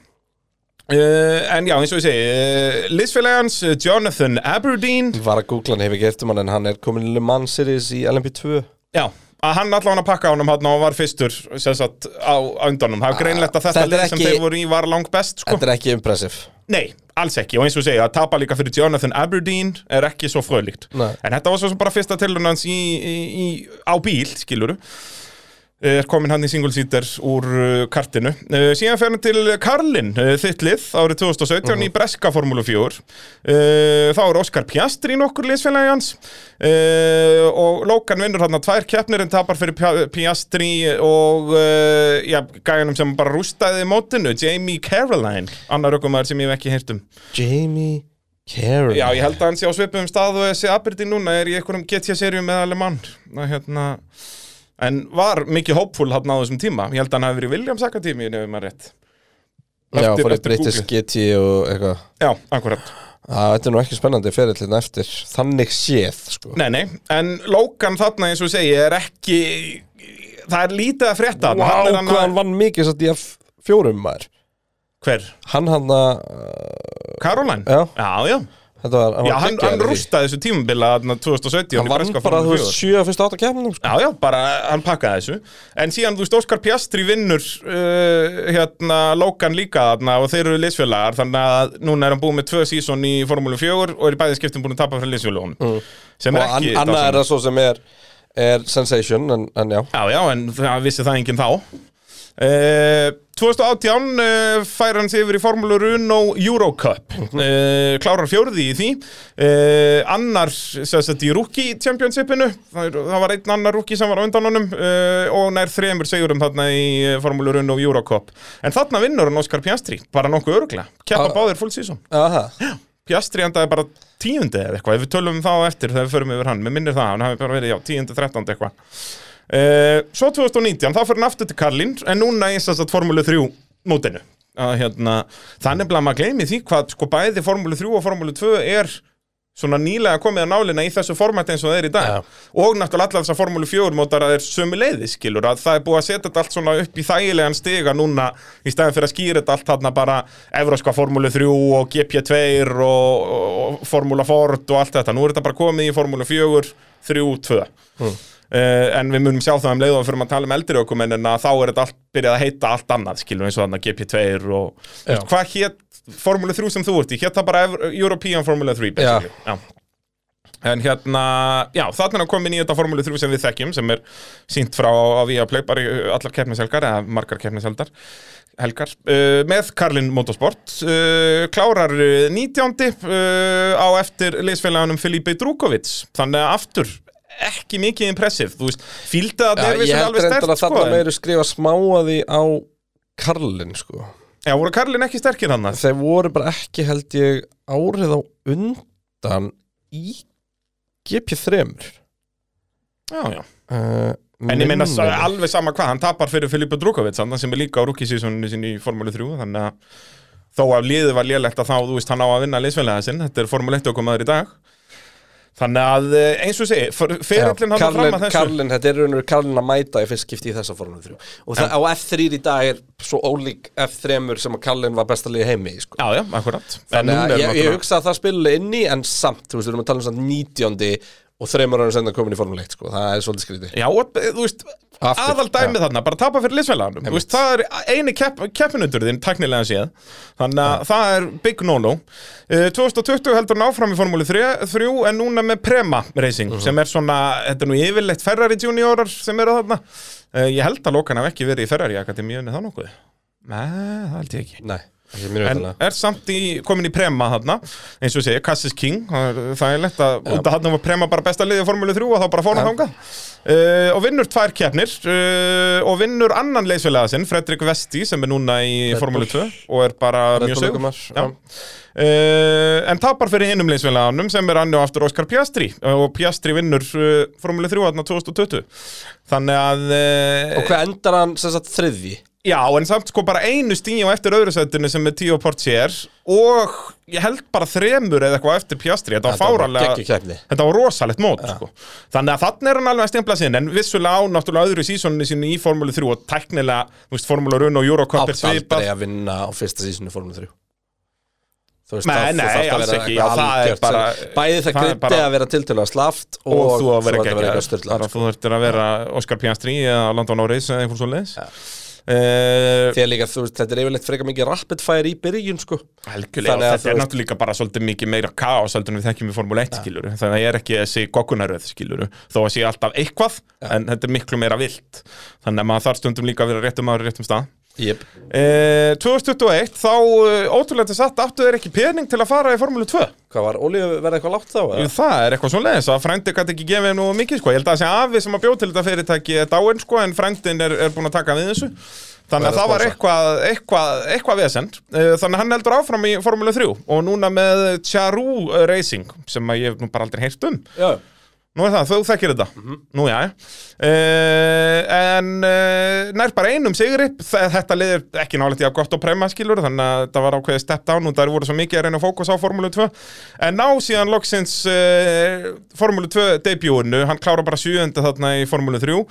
Uh, en já, eins og ég segi uh, Liðsfélagans uh, Jonathan Aberdeen.
Var að googla hann, hef ekki hirt um hann en hann er komin í Le Mans Series í LMP2
Já, að hann allan að pakka ánum hann og var fyrstur sagt á undanum. Það er greinlegt að þetta, lið sem þeir voru í var langt best sko.
Þetta er ekki impressive.
Nei, alls ekki, og eins og segja, að tapa líka fyrir Jonathan Aberdeen er ekki svo fröðlíkt. En þetta var svo sem bara fyrsta tilhörn hans í, í, í, á bíl, skiluru er komin hann í single seater úr uh, kartinu. Uh, síðan fer hann til Karlin, uh, þitt lið árið 2017 í Breska Formúlu 4 uh, þá er Óskar Piastri nokkur liðsfélagi hans. Uh, og Lókan vinnur hann að tvær keppnir en tapar fyrir Piastri og uh, já, gæjanum sem bara rústaði mótinu, Jamie Caroline annar ökumæður sem ég hef ekki heyrt um.
Jamie Carroll
Já, ég held að hann sé á svipum stað og þessi Aberdeen núna er í einhverjum GT-serjum með Alemann. Hérna, en var mikið hópfull hann á þessum tíma ég held að hann hafi verið Williams Akademi ef maður rétt
Já,
eftir-
fór í
eftir
British
Google.
GT og eitthvað
Já, akkurat
Það er nú ekki spennandi ferillin eftir Þannig séð, sko
Nei, nei, en Logan þarna eins og segi er ekki það er lítið að frétta
Vá,
þarna. Hann
hvað
að-
hann vann mikið satt í F4 maður
Hver?
Hann hann að uh,
Caroline?
Já.
já, já.
Var, hann
Já, hann, hann rústaði þessu tímabila þarna 2017
Hann vann bara, þú veist,
4.
sjö fyrst átta kemnum sko.
Já, já, bara hann pakkaði þessu En síðan, þú veist, Óskar Piastri vinnur uh, hérna, Logan líka þarna og þeir eru liðsfélagar þannig að núna er hann búið með tvö sísón í Formúlu 4 og er í bæði skiptum búin að tapa fyrir liðsfélagunum mm. sem
Og
er
an,
ekki
annað er það svo sem er Er sensation, en, en já
Já, já, en það vissi það enginn þá Uh, 2018 uh, fær hann sig yfir í Formúlu Runo Eurocup uh, klárar fjórði í því. Uh, annar sagt í Rookie Championshipinu. Það, það var einn annar Rookie sem var á undan honum uh, og nær þremur sigurum þarna í uh, Formúlu Runo Eurocup en þarna vinnur hann Óskar Piastri bara nokkuð öruglega, keppa
Ah.
báðir full season.
Aha.
Piastri endaði bara tíundi eða eitthvað, ef við tölum um þá eftir þegar við förum yfir hann, mér minnir það, hann hafi bara verið, já, tíundi, þrettándi eitthvað. Uh, svo 2019, þá fyrir hann aftur til Karlin, en núna í þess að Formúlu 3 mótinu. Að, hérna, þannig að maður gleymi því hvað, sko, bæði Formúlu 3 og Formúlu 2 er svona nýlega komið að nálina í þessu format eins og það er í dag
Já.
og náttúrulega allar þessar Formúlu 4 mótar að það er sömu leiði skilur að það er búið að setja þetta allt svona upp í þægilegan stiga núna í stæðan fyrir að skýra þetta allt þarna bara Evróska Formúlu 3 og GP2 og, og, og Formúla Ford og allt þetta, nú er þetta bara komið í Formúlu 4 3, 2
Hmm.
Uh, en við munum sjá það um leið og fyrir að tala um eldri okkur en að þá er þetta allt byrjað að heita allt annað skilur eins og þarna GP2 og
Já.
hvað hétt Formúlu 3 sem þú ert í, hétt það bara European Formula 3 basically. Já. En hérna, já, þarna er komin í þetta Formúlu 3 sem við þekkjum sem er sínt frá að við að play bara í allar keppnishelgar eða margar keppnisheldar helgar, uh, með Karlin Motorsport uh, klárar uh, 19. Uh, á eftir leysfélaganum Filipe Drukovic þannig að aftur ekki mikið impressiv, þú veist, fíldi að það er
ég
vissulega
held
alveg
reyndar
stert
að
sko,
þarna
en-
meiru skrifa smáaði á Karlin, sko.
Já, voru Karlin ekki sterkir hann
Þeir voru bara ekki, held ég, árið á undan í GP3
Já, já.
Uh,
En ég meina alveg sama hvað, hann tapar fyrir Filipe Drukovic hann sem er líka á rookie-seasoninu sinni í Formule 3 þannig að þó að liðið var lélegt að þá, þú veist, hann á að vinna liðsfélaga sinn, þetta er Formule 1 okkur maður í dag þannig að eh, eins og segi,
Já,
fyrirlin hann fram að þessu
Karlin, þetta er raunur Karlin að mæta í fyrst skipti í þessa formule 3 og það, á F3 í dag er svo ólík F3 sem að Karlin var besta liði heimi í, sko.
Já, já, akkurat
Þannig að ég, ég hugsa að það spilu inn í en samt, þú veist, við erum að tala um samt 19. og þreymur ára senda komin í Formule 1 sko. það er svolítið skrítið.
Já, og, eh, þú veist,
Aftur,
aðal dæmið þarna, bara tapa fyrir liðsfélaganum. Þú veist, það er eini kepp, keppinundurðin, teknilega séð. Þannig að það er big no-no. Uh, 2020 heldur hann áfram í Formúli 3, 3 en núna með Prema Racing
Mhm.
sem er svona, þetta er nú yfirleitt Ferrari juniorar sem eru þarna. Uh, Ég held að Lokan haf ekki verið í Ferrari Akademíunni þá nokkuð. Nei, það held ég ekki.
Nei,
En er samt í, komin í Prema þarna eins og segja, Cassis King það er- lett að, að þarna var Prema bara besta liðið Formúli 3 og þá bara fór hann þangað. Uh, og vinnur tvær keppnir uh, og vinnur annan leysfélaga sinn, Fredrik Vesti sem er núna í Formúli
Bull.
2 og er bara
Red
mjög sögur já. Uh, en tapar fyrir hinum leysfélaganum sem er annu aftur Óskar Piastri og Piastri vinnur Formúli 3 þarna 2020 þannig að
Og hvað endar hann þriðji?
Já, en samt sko bara einu stíu eftir öðru sætinu sem er Tío Portier og ég held bara þremur eða eitthvað eftir Piastri, þetta var fáralega þetta var rosalegt mót sko. þannig að þannig er hann alveg að stempla sinn en vissulega á náttúrulega öðru sísoninu sínu í Formúlu 3 og tæknilega, þú veist, Formúlu Run og Eurocup er
Átt
svipað.
aldrei að vinna á fyrsta sísonu Formule 3 Þú veist,
Nei, nei,
að
alls
vera
ekki, já, það er bara-
Bæði það
bara-
að vera tiltölulega slaft
og, þú að vera ekki
styrla
bara þú þurftir að vera Óskar Piastri eða Landon Norris eða einhvern svo leiðis
Ja. Þegar líka, þú veist, þetta er yfirleitt frekar mikið rapid fire í byrjun, sko. Að
þetta
þú
er
veist-
náttúrulega bara svolítið mikið meira kaos heldur en við þekkjum í Formule 1 skiluru þannig að ég er ekki þessi goggunaröð skiluru þó að sé alltaf eitthvað, en þetta er miklu meira vilt. Þannig að maður þarf stundum líka að vera réttum ári réttum stað
Jep,
e, 2021, þá uh, ótrúlega satt áttu þeir ekki pening til að fara í Formule 2
hvað var, Ólíu verið eitthvað látt þá? Eða?
það er eitthvað svo leiðis að frændi gæti ekki gefið nú mikið sko, ég held að það sé afi sem að bjóð til þetta fyrirtæki er dáinn sko, en frændin er, er búin að taka við þessu. Þannig að
að
það var eitthvað, eitthvað, eitthvað vesend þannig að hann heldur áfram í Formule 3 og núna með Charu Racing sem að ég hef nú bara aldrei heyrt um.
Já,
Nú er það, þú þekkir þetta. Nú já. Uh, En uh, nær bara einum sigri. Þe- Þetta liðir ekki nálega að gott og prema skilur Þannig að þetta var ákveðið step down Og það voru svo mikið að reyna fókus á Formúlu 2 En ná síðan loksins uh, Formúlu 2 debutinu. Hann klára bara sjöundi þarna í Formúlu 3 uh,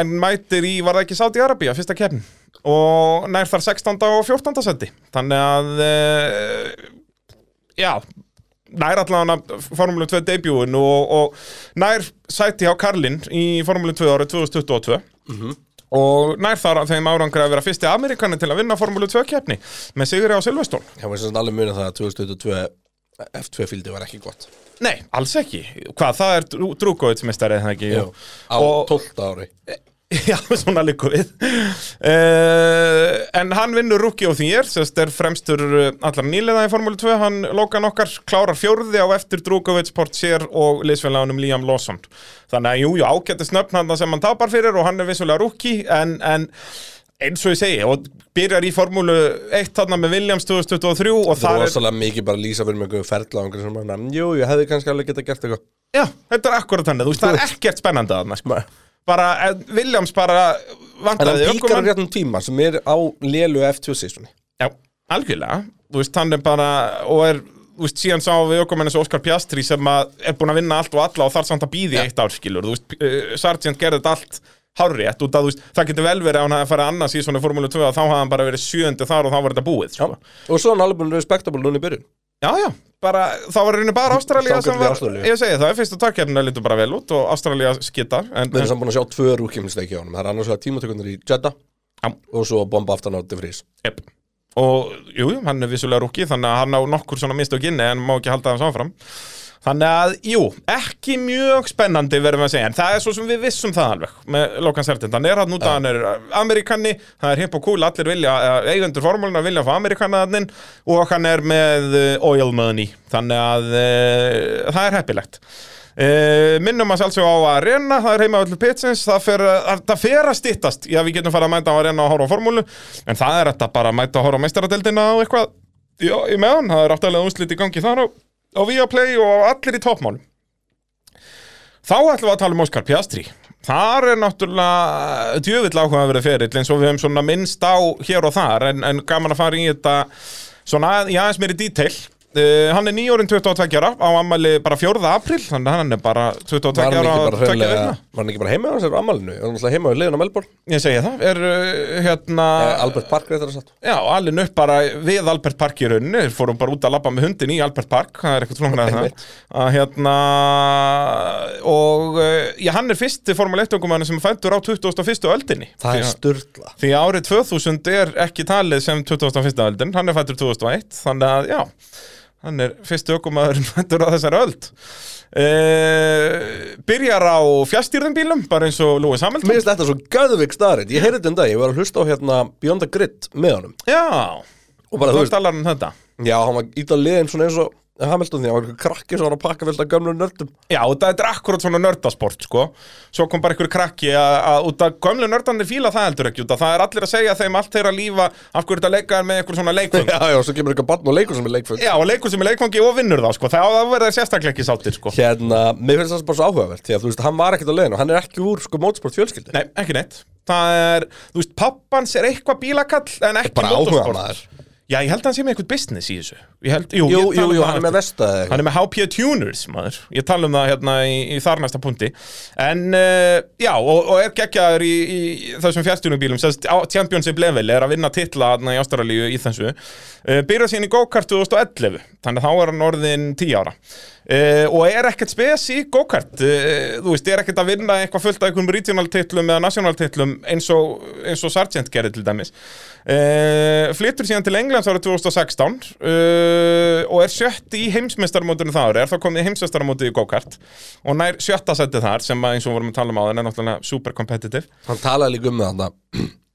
En mætir í, var það ekki Saudi Arabia, fyrsta keppn Og nær þar 16. og 14. seti Þannig að Já, nær allan að Formule 2 debutun og, og nær sæti á Karlin í Formule 2 árið 2022 og nær þar að þeim árangur að vera fyrsti Amerikani til að vinna Formule 2 keppni með sigri á Silveston
Já, mér finnst alveg munið það að 2022 F2 fíldi var ekki gott.
Nei, alls ekki. Hvað, það er Drúkovits mestari eða ekki?
Jú, á
Og-
12 ári [LAUGHS]
Já, svona líku við. Uh, En hann vinnur rúki og þér Sérst er fremstur uh, allar nýliða í Formúlu 2 Hann Logan okkar klárar fjórði á eftir Drukovic, Portier og liðsfélagunum Liam Lawson. Þannig að jú, jú, ágættis nöfn hann sem hann tapar fyrir og hann er vissulega rúki en, en eins og ég segi og byrjar í Formúlu 1 þarna með Williams 2023 og
Það er
það er,
rosalega mikið bara að lýsa fyrir mig einhverju ferla og einhverju sem mann Jú, ég hefði kannski alveg getað gert eitthvað.
Já, þetta er akkurat þannig, þú veist, það er ekkert spennandi þarna, sko. Bara, eh, Williams bara vantaði
píkar á
ökumann.
réttum tíma sem er á lélu F2 sísunni
Já, algjörlega. Þú veist, hann er bara og er, þú veist, síðan sá við ökumenn eins og Óskar Piastri sem að er búin að vinna allt og alla og þarf samt að býði eitt ár skilur. Þú veist, uh, Sargent gerði þetta allt hárrétt út að þú veist, það getur vel verið að hann hafi farið annars í svona Formúlu 2 að þá hafði hann bara verið sjöndi þar og þá var þetta búið sko.
Og svo er hann alveg búin respektabul núna í byrjun
Já, já, bara, þá var rauninni bara Ástralía
Þangað
sem var,
Ástralíu.
ég segi það, fyrstu takkefnina lítur bara vel út og Ástralía skittar en,
Við erum samt búin að sjá tvö rúkjuminsleiki á honum Það er annars vegar tímatökunar í Jeddah
Já.
Og svo bomba aftan á De Vries
Yep. Og jú, jú, hann er vissulega rúki þannig að hann á nokkur svona mistök inni en má ekki halda það samfram Þannig að, jú, ekki mjög spennandi verðum við að segja, en það er svo sem við vissum það alveg með Logan Sertin, hann er hann út að hann er Amerikanni, það er hipp og cool, allir vilja, eh, eigendur formúluna vilja fá Amerikanaðnin og hann er með eh, oil money, þannig að uh, það er heppilegt. Uh, minnum að sjálfsög á að reyna það er heima öllu pitsins, það fer, að, fer að styttast, já við getum farið að mæta á að reyna og horfa á formúlu, en það er þetta bara að mæta að horfa á meistaradeldina og eitthvað. Já, í meðan, það er áttalega úrslit í gangi þar á, á Viaplay og allir í toppmálum. Þá ætlum við að tala um Óskar Piastri þar er náttúrulega djövill áhuga að vera ferill eins og við hefum svona minnst á hér og þar en, en gaman að fara í þetta svona, já, eins meiri detail uh, Hann er nýjórinn 22 ára á ammæli bara 4. april Þannig að hann er bara 22
Var hann
ára
var hann ekki bara heima á hans? Er hann alltaf heima við liðin á Melbourne?
Ég segi það, er uh, hérna
Eh, Albert Park reyndar að satt
Já, alveg upp bara við Albert Park í rauninni Þeir fórum bara út að labba með hundin í Albert Park Það er eitthvað flóknar að það hérna og uh, já, hann er fyrsti Formule 1 ökumann sem er fættur á 21. öldinni
Það er sturla
Því árið 2000 er ekki talið sem 21. öldin, hann er fættur 2001, þannig að já, hann er fyrstu ökumæður fættur [LAUGHS] á þessari öld. Uh, byrjar á fjastýrðum bílum, bara eins og Lewis Hamilton.
Mér finnst þetta svo gæðvik starrið Ég heyrði þetta um dag, ég var að hlusta á hérna Beyond the Grid með honum
Já,
Og bara,
þú veist um þetta.
já, hann var ít á liðin svona eins og Hamilton því hann var eitthvað krakki sem var að pakka vilt að gömlu nördum
Já, þetta er akkurat svona nördasport, sko. Svo kom bara einhver krakki að, að út af gömlu nördanir fíla það heldur ekki, út af það er allir að segja þeim allt þeirra lífa af hverju þetta leika er með einhver svona leikfung. [LAUGHS]
Já, já, svo kemur eitthvað barn og leikur sem er leikfull
Já, og leikur sem er leikfangi og vinnur þá, sko. Það, það verður sérstaklega ekki sáttir, sko.
Hérna, mér finnst það bara svo áhugavert Því að þú veist, hann var ekkert á liðin og hann er ekki úr sko mótsport
Það er, þú veist, pappans er eitthvað bílakall en ekki motorsport. Já, ég held að hann sé með eitthvað business í þessu. Held, jú,
Jú, jú,
um
jú, hann er með vestaði
Hann er með HP Tuners, maður. Ég tala um það hérna í, í þar næsta punkti. En, uh, já, og, og er geggjaður í, í þessum á Championship level er að vinna titla hérna í Ástralíu í þessu. Uh, Byrja síðan í go-kart 2011 Þannig að þá er hann orðin 10 ára uh, Og er ekkert spes í go-kart. Uh, Þú veist, er ekkert að vinna eitthvað fullt af einhverjum regional titlum eða national titlum eins og, eins og Sargent gerði til dæmis. Uh, Flyttur síðan til Englands árið 2016 uh, og er sjött í heimsmeistarmótinu það ári, er þá komið í heimsmeistarmótið í go-kart. Og nær sjötta setið þar sem að, eins og vorum að tala um á þenn er náttúrulega super competitive
Hann talaði líka um það [CLEARS THROAT]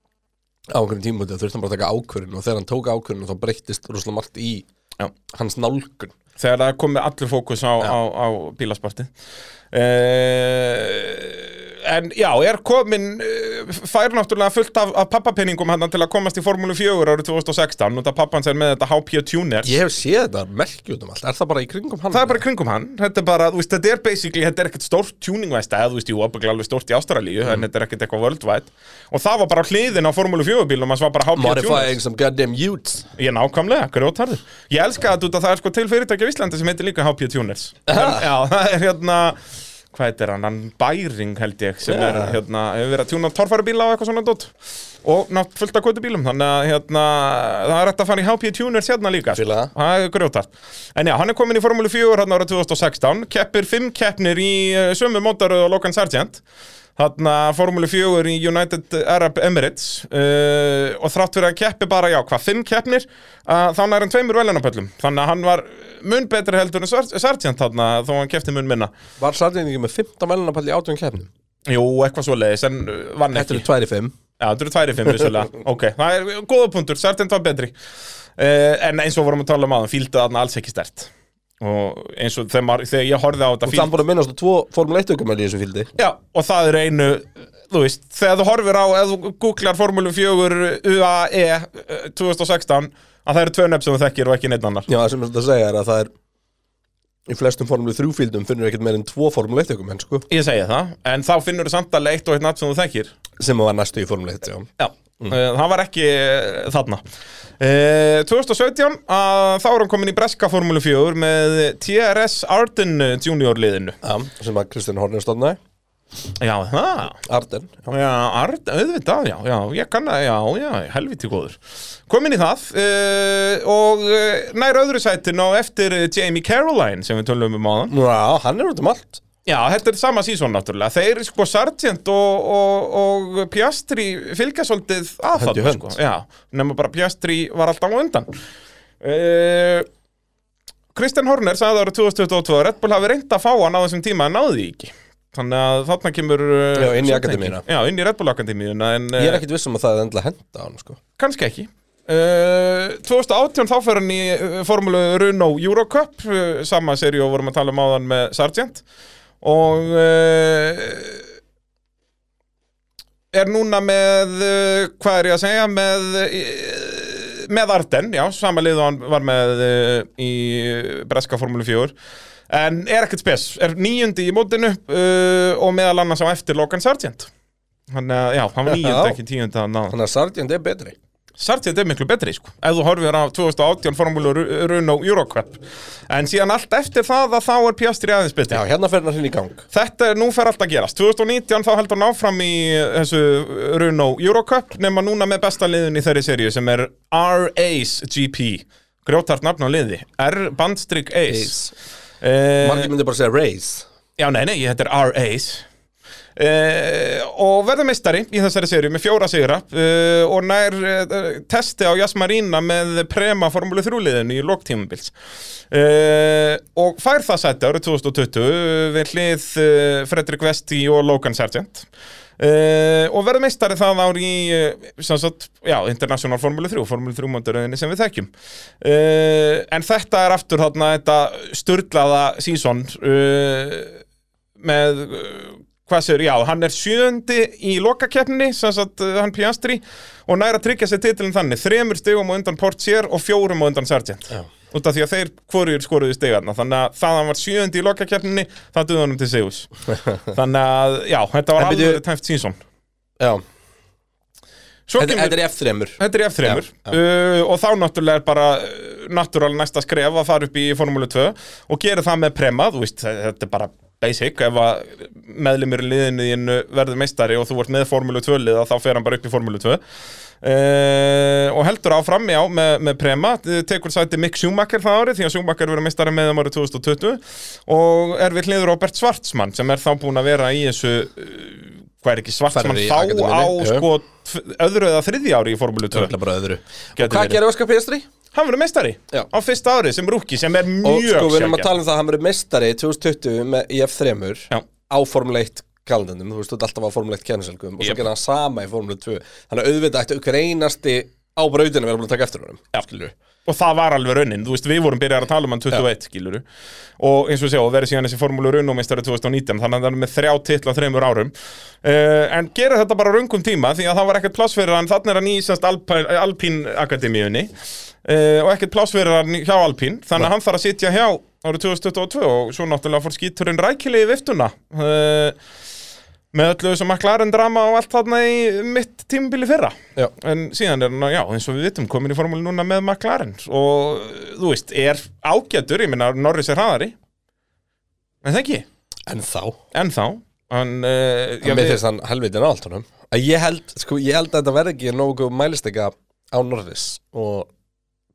á einhverjum tímúti að þurfti hann bara að taka ákvörðin og þegar hann tók ákvörðin þá breyttist rosalega margt í
Já.
hans nálgun
þegar það komið allur fókus á, á, á bílasporti uh, en já, er komin uh, fær náttúrulega fullt af, af pappapenningum hann til að komast í Formúlu 4 árið 2016 og það pappans er með þetta HP Tuner
Ég hef séð þetta merki út um allt. Er það bara í kringum hann?
Það er bara í kringum hann, þetta er bara, þú veist, þetta er basically, þetta er ekkert stórt tuningvæsta, eða þú veist, jú, ábygglega alveg stórt í Ástralíu, en þetta er ekkert eitthvað worldwide. Og það var bara hliðin á Formúlu 4 bílum það var bara HP
Modifying
Tuners.
Some goddamn youths.
Ég nákvæmlega, grjótarður Ég elska út að það er sko til fyrirtæki á Íslandi sem heitir líka HP Tuners. En, Já, [LAUGHS] það er hérna hvað heitir hann, hann Bæring held ég sem er
Já.
hérna, hefur verið að tjúna torfæri bíla og eitthvað svona dótt og nátt fullt af kvötu bílum þannig að hérna, það er hægt að fara í HP Tuners hérna líka.
Fíla það.
er grjótart en já, hann er komin í Formúlu 4 hérna ára 2016 keppir 5 keppnir í uh, sömu mótaru og Logan Sargent Þarna Formúlu 4 í United Arab Emirates uh, og þrátt fyrir að keppi bara, já, hvað, 5 keppnir uh, þá nær hann tveimur veljarnapöllum þannig að hann var mun betri heldur en Sar- Sargent þarna þó hann keppti mun minna.
Var Sargent ekki með 15 velunapall í átjón keppnum?
Jú, eitthvað svo leiðis, en uh, vann
Þetta
ekki.
eru 2 í 5
Já, þetta eru tværi fimm vissulega. [LAUGHS] Ok, það er góða punktur, Sargent var betri. Uh, En eins og vorum að tala um aðan Fíldu þarna alls ekki stert Og eins og þegar, þegar ég horfði á þetta
Og það búin að minnast á tvo Formule 1 aukumæli í þessum fíldi.
Já, og það er einu Þú veist, þegar þú horfir á Ef þú googlar Formúlu 4 UAE eh, 2016 Að það eru tvö nefn sem þú þekkir og ekki neitt annar.
Já, það sem ég ætla að segja er að það er Í flestum Formule 3 fíldum finnur ekkert meir en tvo Formule 1 aukumenn sko.
Ég segi það, en þá finnur þú samt alveg eitt og eitt nafn sem þú þekkir.
Sem var næstu í Formule 1, já.
Já, mm. það var ekki eh, þarna. Uh, 2017 að þá er hann komin í Breska Formúlu 4 með TRS Arden Junior liðinu.
Já, sem að Kristján Horner stofnaði.
Já, það
Arden, já.
Já, Ard, auðvitað, já, já, ég kann að, já, já, helviti góður. Komin í það uh, og nær öðru sætin á eftir Jamie Caroline sem við tölum um áðan.
Já, hann er út um allt
Já, þetta er sama sísón náttúrulega. Þeir, sko, Sargent og, og, og Piastri fylgja svolítið að
Hönd í
þarna,
hönd.
sko. Já, nema bara Piastri var alltaf á undan. Uh, Kristján Horner sagði ára 2022 að Red Bull hafi reynd að fá hann á þessum tíma en náði því ekki. Þannig að þarna kemur uh,
Já, inn í akademíuna.
Já, inn í Red Bull akademíuna en,
Ég er
uh,
ekkit viss um að það er endilega henda á hann sko.
Kannski ekki. Uh, 2018 þá fer hann í uh, formúlu Renault Eurocup uh, sama seri og vorum að tala um áðan með Sargent og uh, er núna með uh, hvað er ég að segja með uh, með Arden, já, sama lið og hann var með í Breska formúlu 4 en er ekkert spes, er níundi í mótinu uh, og meðal annars á eftir Logan Sargent hann, já, hann var níundi
Já.
ekki tíundi hann
að Sargent er betri
Sargent er miklu betri, sko, ef þú horfir á 2018 formúlu Runo Eurocup. En síðan allt eftir það að þá er Piastri aðeins betri.
Já, hérna fer hann hinn í gang.
Þetta er, nú fer allt að gerast. 2019 þá heldur hann áfram í þessu Runo Eurocup nema núna með besta liðin í þeirri seríu sem er R-Ace GP grjótart nafn á liði. R-bandstrik Ace. Eh,
Margir myndi bara segja Race.
Já, nei, nei, þetta er R-Ace uh, og verður meistari í þessari seríu með fjóra sigra. Uh, og nær uh, testi á Jas Marina með prema Formule 3 liðinu í loktímubils uh, og fær það sætti árið 2020 við hlið Fredrik Vesti og Logan Sargent. Og verður meistari það ári í sagt, já, International Formule 3 Formule 3 mónduröðinni sem við þekkjum. En þetta er aftur þarna þetta sturlaða sísón með hvað sér, já, hann er sjöndi í lokakeppninni, sem sagt uh, hann Piastri og næra tryggja sér titilin þannig. Þremur stigum á undan Portier og fjórum á undan Sargent. Út af því að þeir hvorur skoruðu stigarna þannig að það að hann var sjöndi í lokakeppninni það duði honum til sigus. [LAUGHS] Þannig að, já, þetta var
En byrju-
alveg tæft sísón
Já,
Svo
þetta,
kemur-
þetta er F3
Þetta er F3
Já,
uh, og þá náttúrulega er bara uh, náttúrulega næsta skref að fara upp í Formúlu 2 og gera það með prema, þú veist, þetta er bara basic, ef að meðlimur í liðinu þínu verður meistari og þú ert með Formúlu 2 liða þá fer hann bara upp í Formúlu 2 uh, og heldur áfram, já, með, með prema, tekur sæti Mick Schumacher það árið, því að Schumacher verður meistari með þeim árið 2020 og er við hliður Robert Schwarzmann sem er þá búin að vera í þessu uh, hvað er ekki Schwarzmann
Ferrari
þá á
akademíunni, jú.
sko öðru eða þriðja ári í Formúlu 2
Það er bara öðru.
Gæti
Og hvað gerir Óskar Piastri?
Hann verður meistari
Já.
á fyrsta ári sem rúki sem er
Og
mjög
sko, við erum að tala um það að hann verið mestari 2020 með, í F3
Já.
á Formule 1 kalendendum, þú veist, þú ert alltaf á Formule 1 kenniselgum og svo
Jep.
gerði hann sama í Formule 2 Þannig að auðvitað ætti hver einasti á brautinu verið búin að taka eftir honum
og það var alveg raunin, þú veist, við vorum byrjar að tala um hann 21, skiluru og eins og sjá, verið síðan þessi formúlu raunumistari 2019, þannig að það er með þrjá titla þreymur árum. Uh, en gera þetta bara raungum tíma, því að það var ekkert pláss fyrir hann. Þannig er hann í Alpine Akademíunni uh, og ekkert pláss fyrir hann hjá Alpine, þannig að hann þarf að sitja hjá árið 2022 og svo náttúrulega fór skíturinn rækilega í viftuna. Uh, með öllu sem McLaren drama og allt þarna í mitt tímabili fyrra.
Já.
en síðan er hann, já, eins og við vitum komin í formúli núna með McLaren. Og þú veist, er ágætur, ég minna Norris er hraðari. En það ekki,
En þá.
En þá. Hann, uh, já,
Já, Mér finnst hann helvitin allt honum. Að Ég held, sko, ég held að þetta verði ekki nógu mælistega á Norris og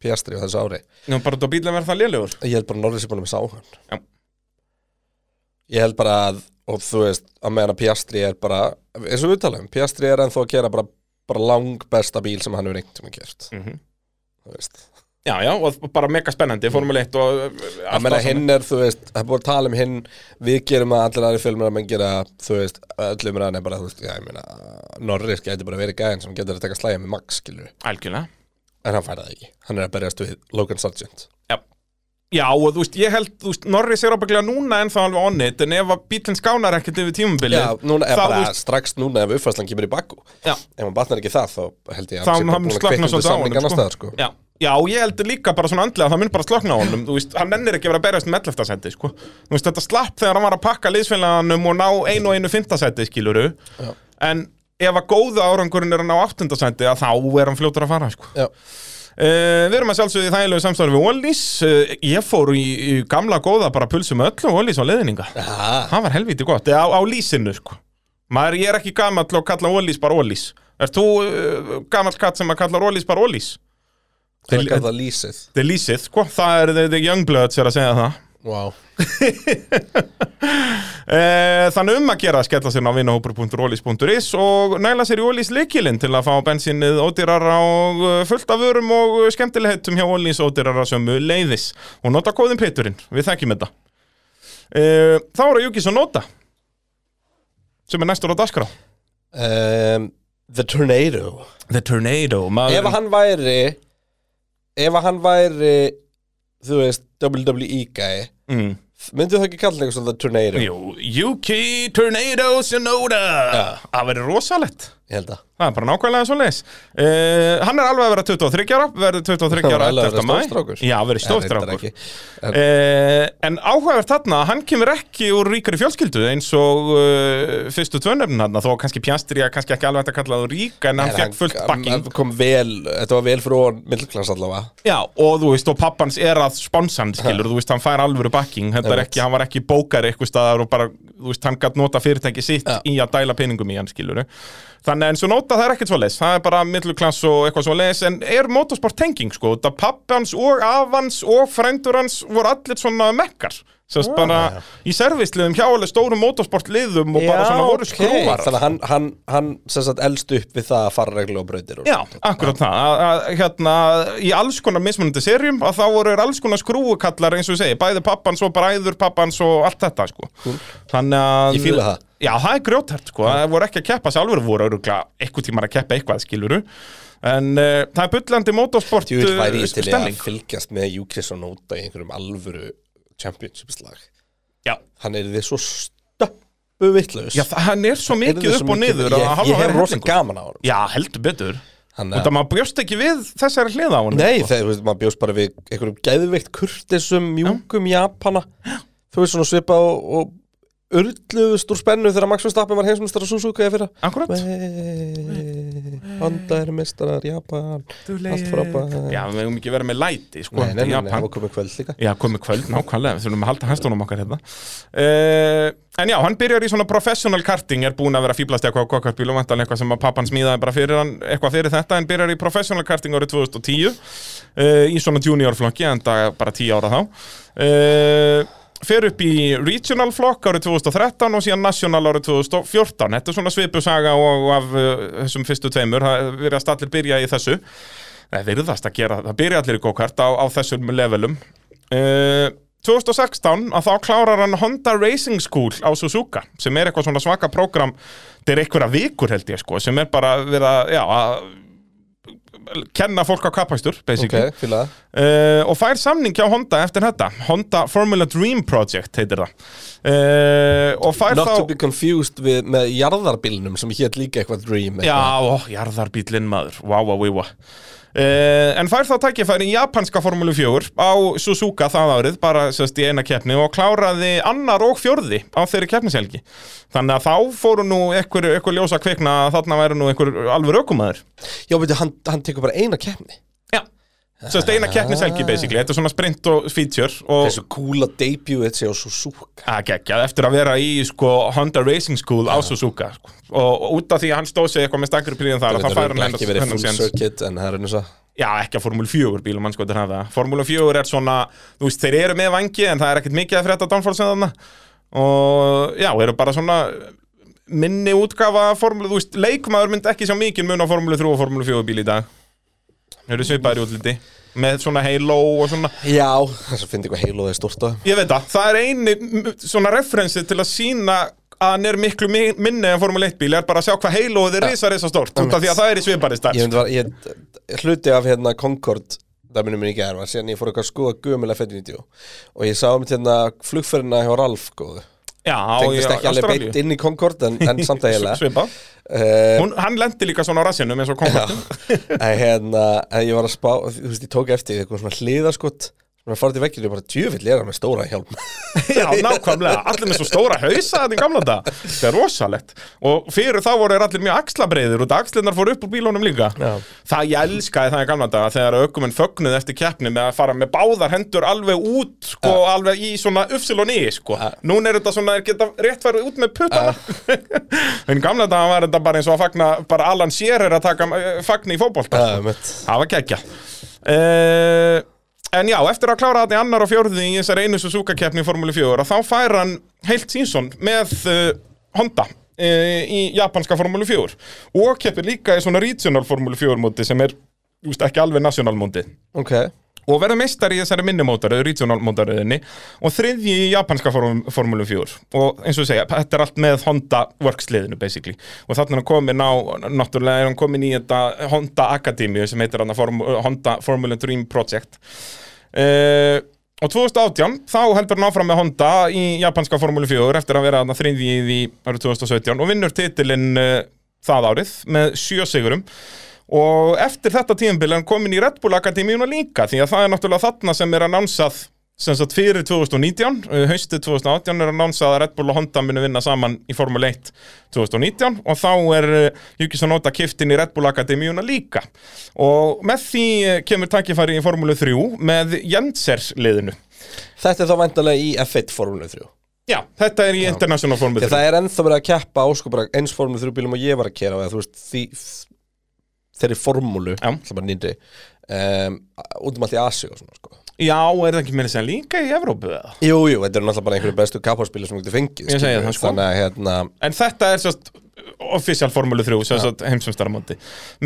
Piastri á þessu ári.
Nú bara þetta bílinn verður það lélegur?
Ég held bara Norris er búin að missa áhugan
Já.
Ég held bara að og þú veist, að meðan að Piastri er bara eins og við talaðum, Piastri er ennþá að gera bara, bara lang besta bíl sem hann hefur einhvern tímann gert.
Mhm.
þú veist.
Já, já, og bara mega spennandi, formúli 1 og
menna
það
hinn er, þú veist, það er búin að tala um hinn við gerum að allir aðri filmur að menn gera þú veist, öllum ræðin er bara, þú veist, já, ég meina Norris getur bara verið gæðin sem getur að taka slæja með Max, skilur
algjörlega
en hann færa það ekki, hann er að berjast við Logan Sargent
Já. Já, og þú veist, ég held, þú veist, Norris er ábygglega núna ennþá alveg onnit, en ef að bílinn skánar ekkert yfir tímabilið,
Já, núna
þá,
bara
veist,
strax núna ef uppfærslan kemur í bakku
Já.
ef hann batnar ekki það, þá held ég að
þá
hann sé bara búinn að
svolítið á
samning annars
sko.
staðar, sko.
Já. Já, ég heldur líka bara svona andlega að það mun bara slökna á honum, þú veist, hann nennir ekki vera að berjast með 11. seti, sko. Þú veist, þetta slapp þegar hann var að pakka liðsfélaganum og ná einu og einu 5. seti, skiluru,
Já.
en ef að góða árangurinn er að ná 8. seti, að þá er hann fljótur að fara, sko. Uh, við erum að sjálfsögðu í þægilegu samstarfi við Ólís uh, ég fór í, í gamla góða bara pulsu með öllu Ólís á leðninga það var helviti gott, á, á lýsinu sko. maður, ég er ekki gamall og kalla Ólís bara Ólís er þú uh, gamall katt sem að kalla Ólís bara Ólís
það er lýsið
þetta er það er Youngbloods er að segja það
Wow.
uh, [LAUGHS] þannig um að gera skella sér á vinahópur.ólís.is og næla sér í Ólís leikilinn til að fá bensinnið ódýrara og uh, fullt af vörum og skemmtilegheitum hjá Ólís ódýrara sömu leiðis og nota kóðin Peturinn, við þekkjum þetta. Uh, þá er að Júkis og nota sem er næstur á dagskrá.
Um, The Tornado.
The Tornado maður...
Ef hann væri Ef hann væri Þú veist, WWE guy
mm.
Myndu það ekki kalla eitthvað svona Tornado?
Jú, Yuki Tornado Sonoda
Já.
Það verður rosalett
Ég held að
Það er bara nákvæmlega svo leis uh, Hann er alveg að vera 23 ára Verður 23
Það var
ára
alveg að
11.
vera
maí.
stórstrákur.
Já, verður
En
stóðstrákur
ekki.
uh, En áhugavert þarna Hann kemur ekki úr ríkari fjölskyldu eins og uh, fyrstu tvönefnin þarna Þó kannski Pjastri að kannski ekki alveg að kalla það rík En hann
En
fekk fullt bakking
hann kom vel, þetta var vel fyrir ofan middelklass allavega
Já, og þú veist, og pappans er að sponsa hann, skilur, þú veist, hann fær alvöru bakking Þetta er ekki, hann var ekki bókari eitthvað staðar og bara, þú veist, hann gætt nota fyrirtæki sitt
Já.
í að dæla peningum í hann, skilur Þannig en svo nota það er ekkert svo leis, það er bara middelklass og eitthvað svo leis En er motorsport tenging, sko, þetta pappans og afans og frændur hans voru allir svona mekkar Sérst bara í servisliðum hjá alveg stórum motorsportliðum og bara svona voru skrúar
Þannig að hann, hann, hann sem sagt elst upp við það að fara reglu á brautir og
Já, akkurat það. Að, að, hérna, í alls konar mismunandi serjum að þá voru alls konar skrúukallar eins og ég segi, bæði pappans og bræður pappans og allt þetta sko. Þannig að
Ég fíla það.
Já, það er grjótært sko, það voru ekki að keppa sjálfur voru öruglega eitthvað tímar að keppa eitthvað skiluru en uh, það er bullandi motorsport
Þú vil
uh,
væri ég til í að
stemning.
fylgjast með Júkris og Nóta í einhverjum alvöru championship slag
Já,
Hann er þið svo stöppu vitlaus.
Já, það- hann er svo mikið upp og niður að
Ég,
hann
ég
var
hef rosa
hellingur.
gaman á hann
Já, heldur betur.
Hann
Og það maður bjóst ekki við þessari hliða á hann
Nei, þegar þú veist, maður bjóst bara við einhverjum geðveikt kurtisum, mjúkum Japana. Þú veist svona svipa og, og urluðust úr spennu þegar Max Verstappen var heimsmyndstara Suzuka eða fyrir
Akkurat.
Honda er mistarar, Japan. Allt frábært.
Já, við hefum ekki verið með læti sko,
Nei, nei, nei, nei, það komið kvöld líka.
Já, komið kvöld, nákvæmlega, við þurfum að halda hæstunum okkar hérna. Uh, En já, hann byrjar í svona professional karting er búin að vera fýblast eitthvað á kokkartbíl og vantan eitthvað sem að pappan smíðaði bara fyrir hann eitthvað fyrir þetta, en byrjar í professional karting árið 2010 uh, í svona junior flokki, en það er bara 10 ára þá. Uh, fer upp í regional flokk árið 2013 og síðan national árið 2014 þetta er svona svipusaga og af uh, þessum fyrstu tveimur, það virðast allir byrja í þessu. Það virðast að gera, það byrja allir í go-kart á, á þessum levelum. Uh, 2016 að þá klárar hann Honda Racing School á Suzuka sem er eitthvað svona svaka prógram. Þetta er einhverja vikur held ég sko sem er bara verið að, já, að kenna fólk á kapphæstur basically.
Ok, fíla. Það
uh, og fær samning hjá Honda eftir þetta. Honda Formula Dream Project heitir það. Uh, og fær
Not
þá
to be confused við, með jarðarbílnum sem hétt líka eitthvað Dream
Já, ó, jarðarbílinn maður, wow, wow, wow, en fær þá tækifæri í japanska Formúlu 4 á Suzuka það árið, bara sérst í eina keppni og kláraði annar og fjórði á þeirri keppnishelgi. Þannig að þá fóru nú einhver ljósa kvikna að þarna væri nú einhver alveg aukumæður.
Já, veitu, hann, hann tekur bara eina keppni
Já. Sérst eina keppnishelgi basically, þetta er svona sprint og feature og
Þessu cool að debut þetta sé á Suzuka.
Að gegja eftir að vera í sko, Honda Racing School á Suzuka sko. og, og út af því að hann stóð sig eitthvað með stakkar príðin þar,
Þetta
þá fær hann
ekki verið
hennar
full
séns.
circuit en það er einu svo
Já, ekki að Formule 4 bílum, mann sko þetta hafa Formule 4 er svona, þú veist, þeir eru með vangi en það er ekkert mikið að frétta downforce þarna. Og já, eru bara svona minni útgafa Formule, þú veist, leikmaður myndi ekki sjá mikið mun á Formule 3 og Formule 4 bíl í dag Þeir eru svipaðir í útliti? Með svona halo og svona?
Já, þess að finna eitthvað heilo eða stort á þeim
Ég veit það, það er eini svona referensi til að sína að hann er miklu mi- minni en Formule 1 bíl er bara að sjá hvað haloið er risa risa stort út af því að það er í
Ég var, ég, hluti af hérna Concord dæminu minn í gær var síðan ég fór eitthvað að skoða gömulega fettinvídeó og ég sá um hérna flugferðina hjá Ralf góðu
Já,
Tengdist ekki alveg beint inn í Concord en, en samt að [LAUGHS]
Svipað
uh,
Hún, hann lendi líka svona á rassinum eins og kompartum [LAUGHS]
En hérna, en ég var að spá Þú veist, ég tók eftir eitthvað svona hliðarskott Svona farið til vekkinu og bara djöfill er hann með stóra hjálm. [LAUGHS]
Já, nákvæmlega, allir með svo stóra hausa þetta í gamla dag, þetta er rosalegt. Og fyrir þá voru allir mjög axlabreiður og axlinnar fóru upp úr bílunum líka.
Já.
það ég elskaði það í gamla dag þegar aukumenn fögnuð eftir keppni með að fara með báðar hendur alveg út sko, alveg í svona ufsil og niður sko. núna er þetta svona, er geta rétt farið út með puttana [LAUGHS] en í gamla dag var þetta bara eins og að fagna bara Alan Shearer að taka eh, fagni í fótbolta En já, eftir að klára þetta í annar og fjórði í þessari einu Suzuka-keppni í Formule 4 að þá fær hann heilt sínsson með uh, Honda uh, í japanska Formule 4 og keppir líka í svona regional Formule 4 móti sem er just, ekki alveg national móti
Ok,
og verður meistari í þessari minnumótaröð, regional mótaröðinni og þriðji í japanska form, Formule 4 og eins og segja, þetta er allt með Honda worksliðinu basically. Og þannig er hann komin á, náttúrulega er hann komin í þetta Honda Akademíu sem heitir Form, Honda Formula Dream Project. Uh, og 2018 þá heldur hann áfram með Honda í japanska Formule 4 eftir að vera þriðji í árið 2017 og vinnur titilinn uh, það árið með sjö sigurum og eftir þetta tímabil er hann komin í Red Bull Akademíuna líka því að það er náttúrulega þarna sem er að nánsað sem sagt fyrir 2019 uh, haustið 2018 er að nánsað að Red Bull og Honda munu vinna saman í Formule 1 2019 og þá er uh, Yuki Tsunoda kiftin í Red Bull Akademíuna líka. Og með því uh, kemur takkifæri í Formule 3 með Jenser liðinu.
Þetta er þá vandalega í F1 Formule 3
Já, þetta er í International Formule
Þegar
3
það er ennþá verið að keppa á bara eins Formule 3 bílum og ég var að kera eða, þú veist, því, þeirri formúlu
Já.
sem bara nýndri um, út um allt í Asi og svona sko.
Já, er það ekki meira sem líka í Evrópu?
Jú, jú, þetta er náttúrulega bara einhverju bestu kapphárspílu sem þú getur fengið
Ég segi
skilurðu.
það, sko.
Þannig að hérna
En þetta er sérst official Formule 3, sérst heimsumstaramóti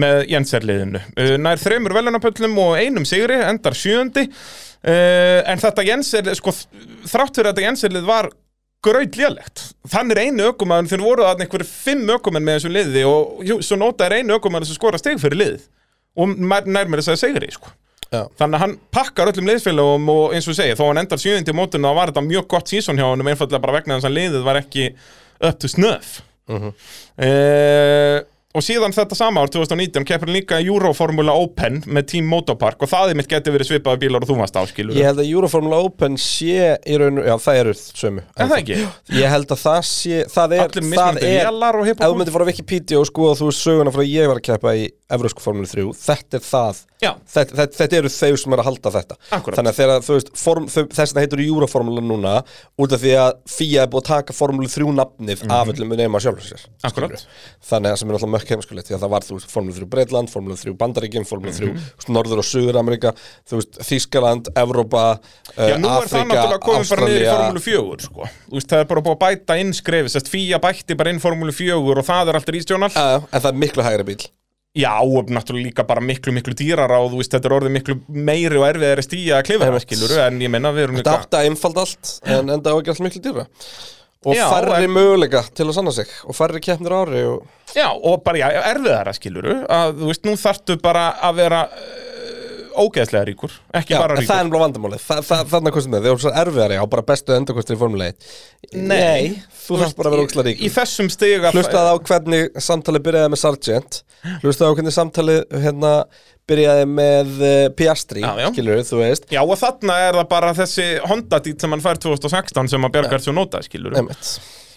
með Jenser-liðinu. Uh, nær þreymur velunapöllum og einum sigri, endar sjöundi. Uh, en þetta Jenser, sko, þrátt fyrir að þetta Jenser-lið var gröð lélegt. Þannig er einu ökumæðun, þeir voru þarna einhverju fimm ökumenn með þessu liði og jú, svo nota er einu ökumæðun sem skora stig fyrir lið og nær nær mér þess að segri, sko.
Já.
Þannig að hann pakkar öllum liðsfélagum og eins og segja, þó hann endar sjöundi í mótinu þá var þetta mjög gott sísón hjá hann einfallega bara vegna þess að liðið var ekki up to snuff
Mhm.
uh, og síðan þetta sama ár 2019 keppur hann líka Euroformula Open með Team Motopark og það er mitt getur verið svipaði bílar og þú varst áskilur
Ég held að Euroformula Open sé í raun Já, það eru sömu.
Er það ekki?
Ég held að það sé Það er,
Allir
það
mismunandi
er
vélar og
Ef þú
hiphop
myndir fara á Wikipedia og skoða þú söguna frá ég var að keppa í Evrósku Formule 3 Þetta er það. Þetta, þetta, þetta eru þeir sem er að halda þetta.
Akkúrat.
Þannig að þegar þú veist form, þau, Þess að heitur Euroformula núna Út af því að FIA er búið að taka Formule 3 nafnið Af öllum að er alltaf mökk heimskulegt Því að það var þú veist Formule 3 Breitland, Formule 3 Bandaríkin Formule 3
Mhm.
mm Norður og Suður Amerika Þú veist Þískaland, Evrópa
Já, nú er það
Afrika,
náttúrulega komið bara niður í. Formúlu 4 sko. Þú veist, það er bara búið að bæta inn skrefis Þess fíja bætti bara inn Formúlu 4 og það er alltaf regional
Já, já, En það er miklu hægri bíl
Já, og náttúrulega líka bara miklu, miklu dýrara og þú veist, þetta er orðið miklu meiri og erfiðari stíja að klifa
Einmitt.
skilur en ég menna við erum
Þetta
líka
átti að einfald allt En enda á ekki allt miklu dýra Og
Já,
færri
en-
möguleika til að sanna sig Og færri keppnir ári og...
Já, og bara, erfiðara skilur að þú veist, nú þarftu bara að vera ógeðslega ríkur ekki
Já,
bara ríkur.
það er bara vandamálið. Þa, það, Þannig kostum við, þið eru svo erfiðari á bara bestu endakostir í Formule 1
Nei,
þú þarf bara að vera ógæslega
í, í
ríkur.
þessum stiga
Hlustaði á hvernig samtalið byrjaði með Sargent. Hlustaði á hvernig samtalið hérna byrjaði með uh, Piastri
Já, já.
Skilur þú veist.
Já, og þarna er það bara þessi Honda dít sem hann fær 2016 sem að Bjargar svo nota, skilur
Einmitt.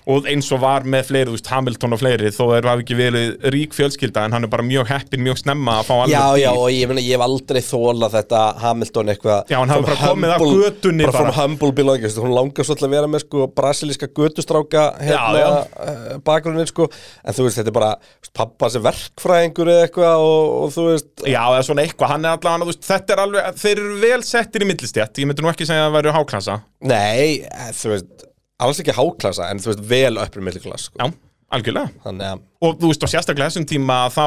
Og eins og var með fleiri, þú veist, Hamilton og fleiri þó þeir hafi ekki verið rík fjölskylda en hann er bara mjög heppin, mjög snemma að fá alveg
Já, já, og ég, meina, ég hef aldrei þólað þetta Hamilton eitthvað
Já, hann
from
bara komið af
humble-
götunni
Bara
bara.
from humble belonging Hún langar svolítið að vera með sko, brasilíska götustráka hérna, uh, bakgrunnin sko. En þú veist, þetta er bara pappa sem verkfræðingur eða eitthvað og, og þú veist
Já, eða svona eitthvað, hann er allavega, þú veist, þetta er alveg, þeir eru vel settir í millistjætt, ég myndi nú ekki segja að það væru háklassa.
Nei, eh, þú veist Alls ekki háklasa, en þú veist, vel uppri milliklass sko.
Já, algjörlega.
Þannig að
Og þú veist, og sérstaklega þessum tíma þá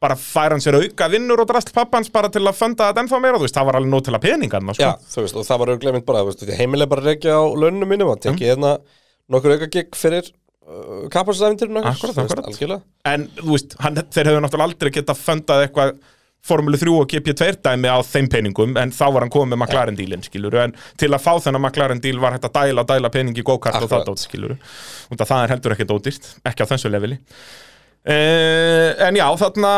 bara fær hann sér auka vinnur og drast pappans bara til að funda þetta ennþá meira, þú veist, það var alveg nóg til að peningarna, sko.
Já, þú veist, og það var auðvitað mynd bara, þú veist, heimileg bara að reykja á launinu mínum og tekið hérna nokkur auka gig fyrir uh, kapasinsæfindirinn
Akkúrat, akkúrat.
Algjörlega
En, þú veist, hann, þeir hefðu náttúrulega aldrei getað fundað eitthvað Formule 3 og GP2 dæmi á þeim peningum en þá var hann komið með McLaren dílinn, skilur en til að fá þennan McLaren díl var hægt að dæla, dæla peningi í go-kart og það
Akkurat.
dót, skilur og það er heldur ekki dótýrt, ekki á þessu leveli. Uh, en já, þarna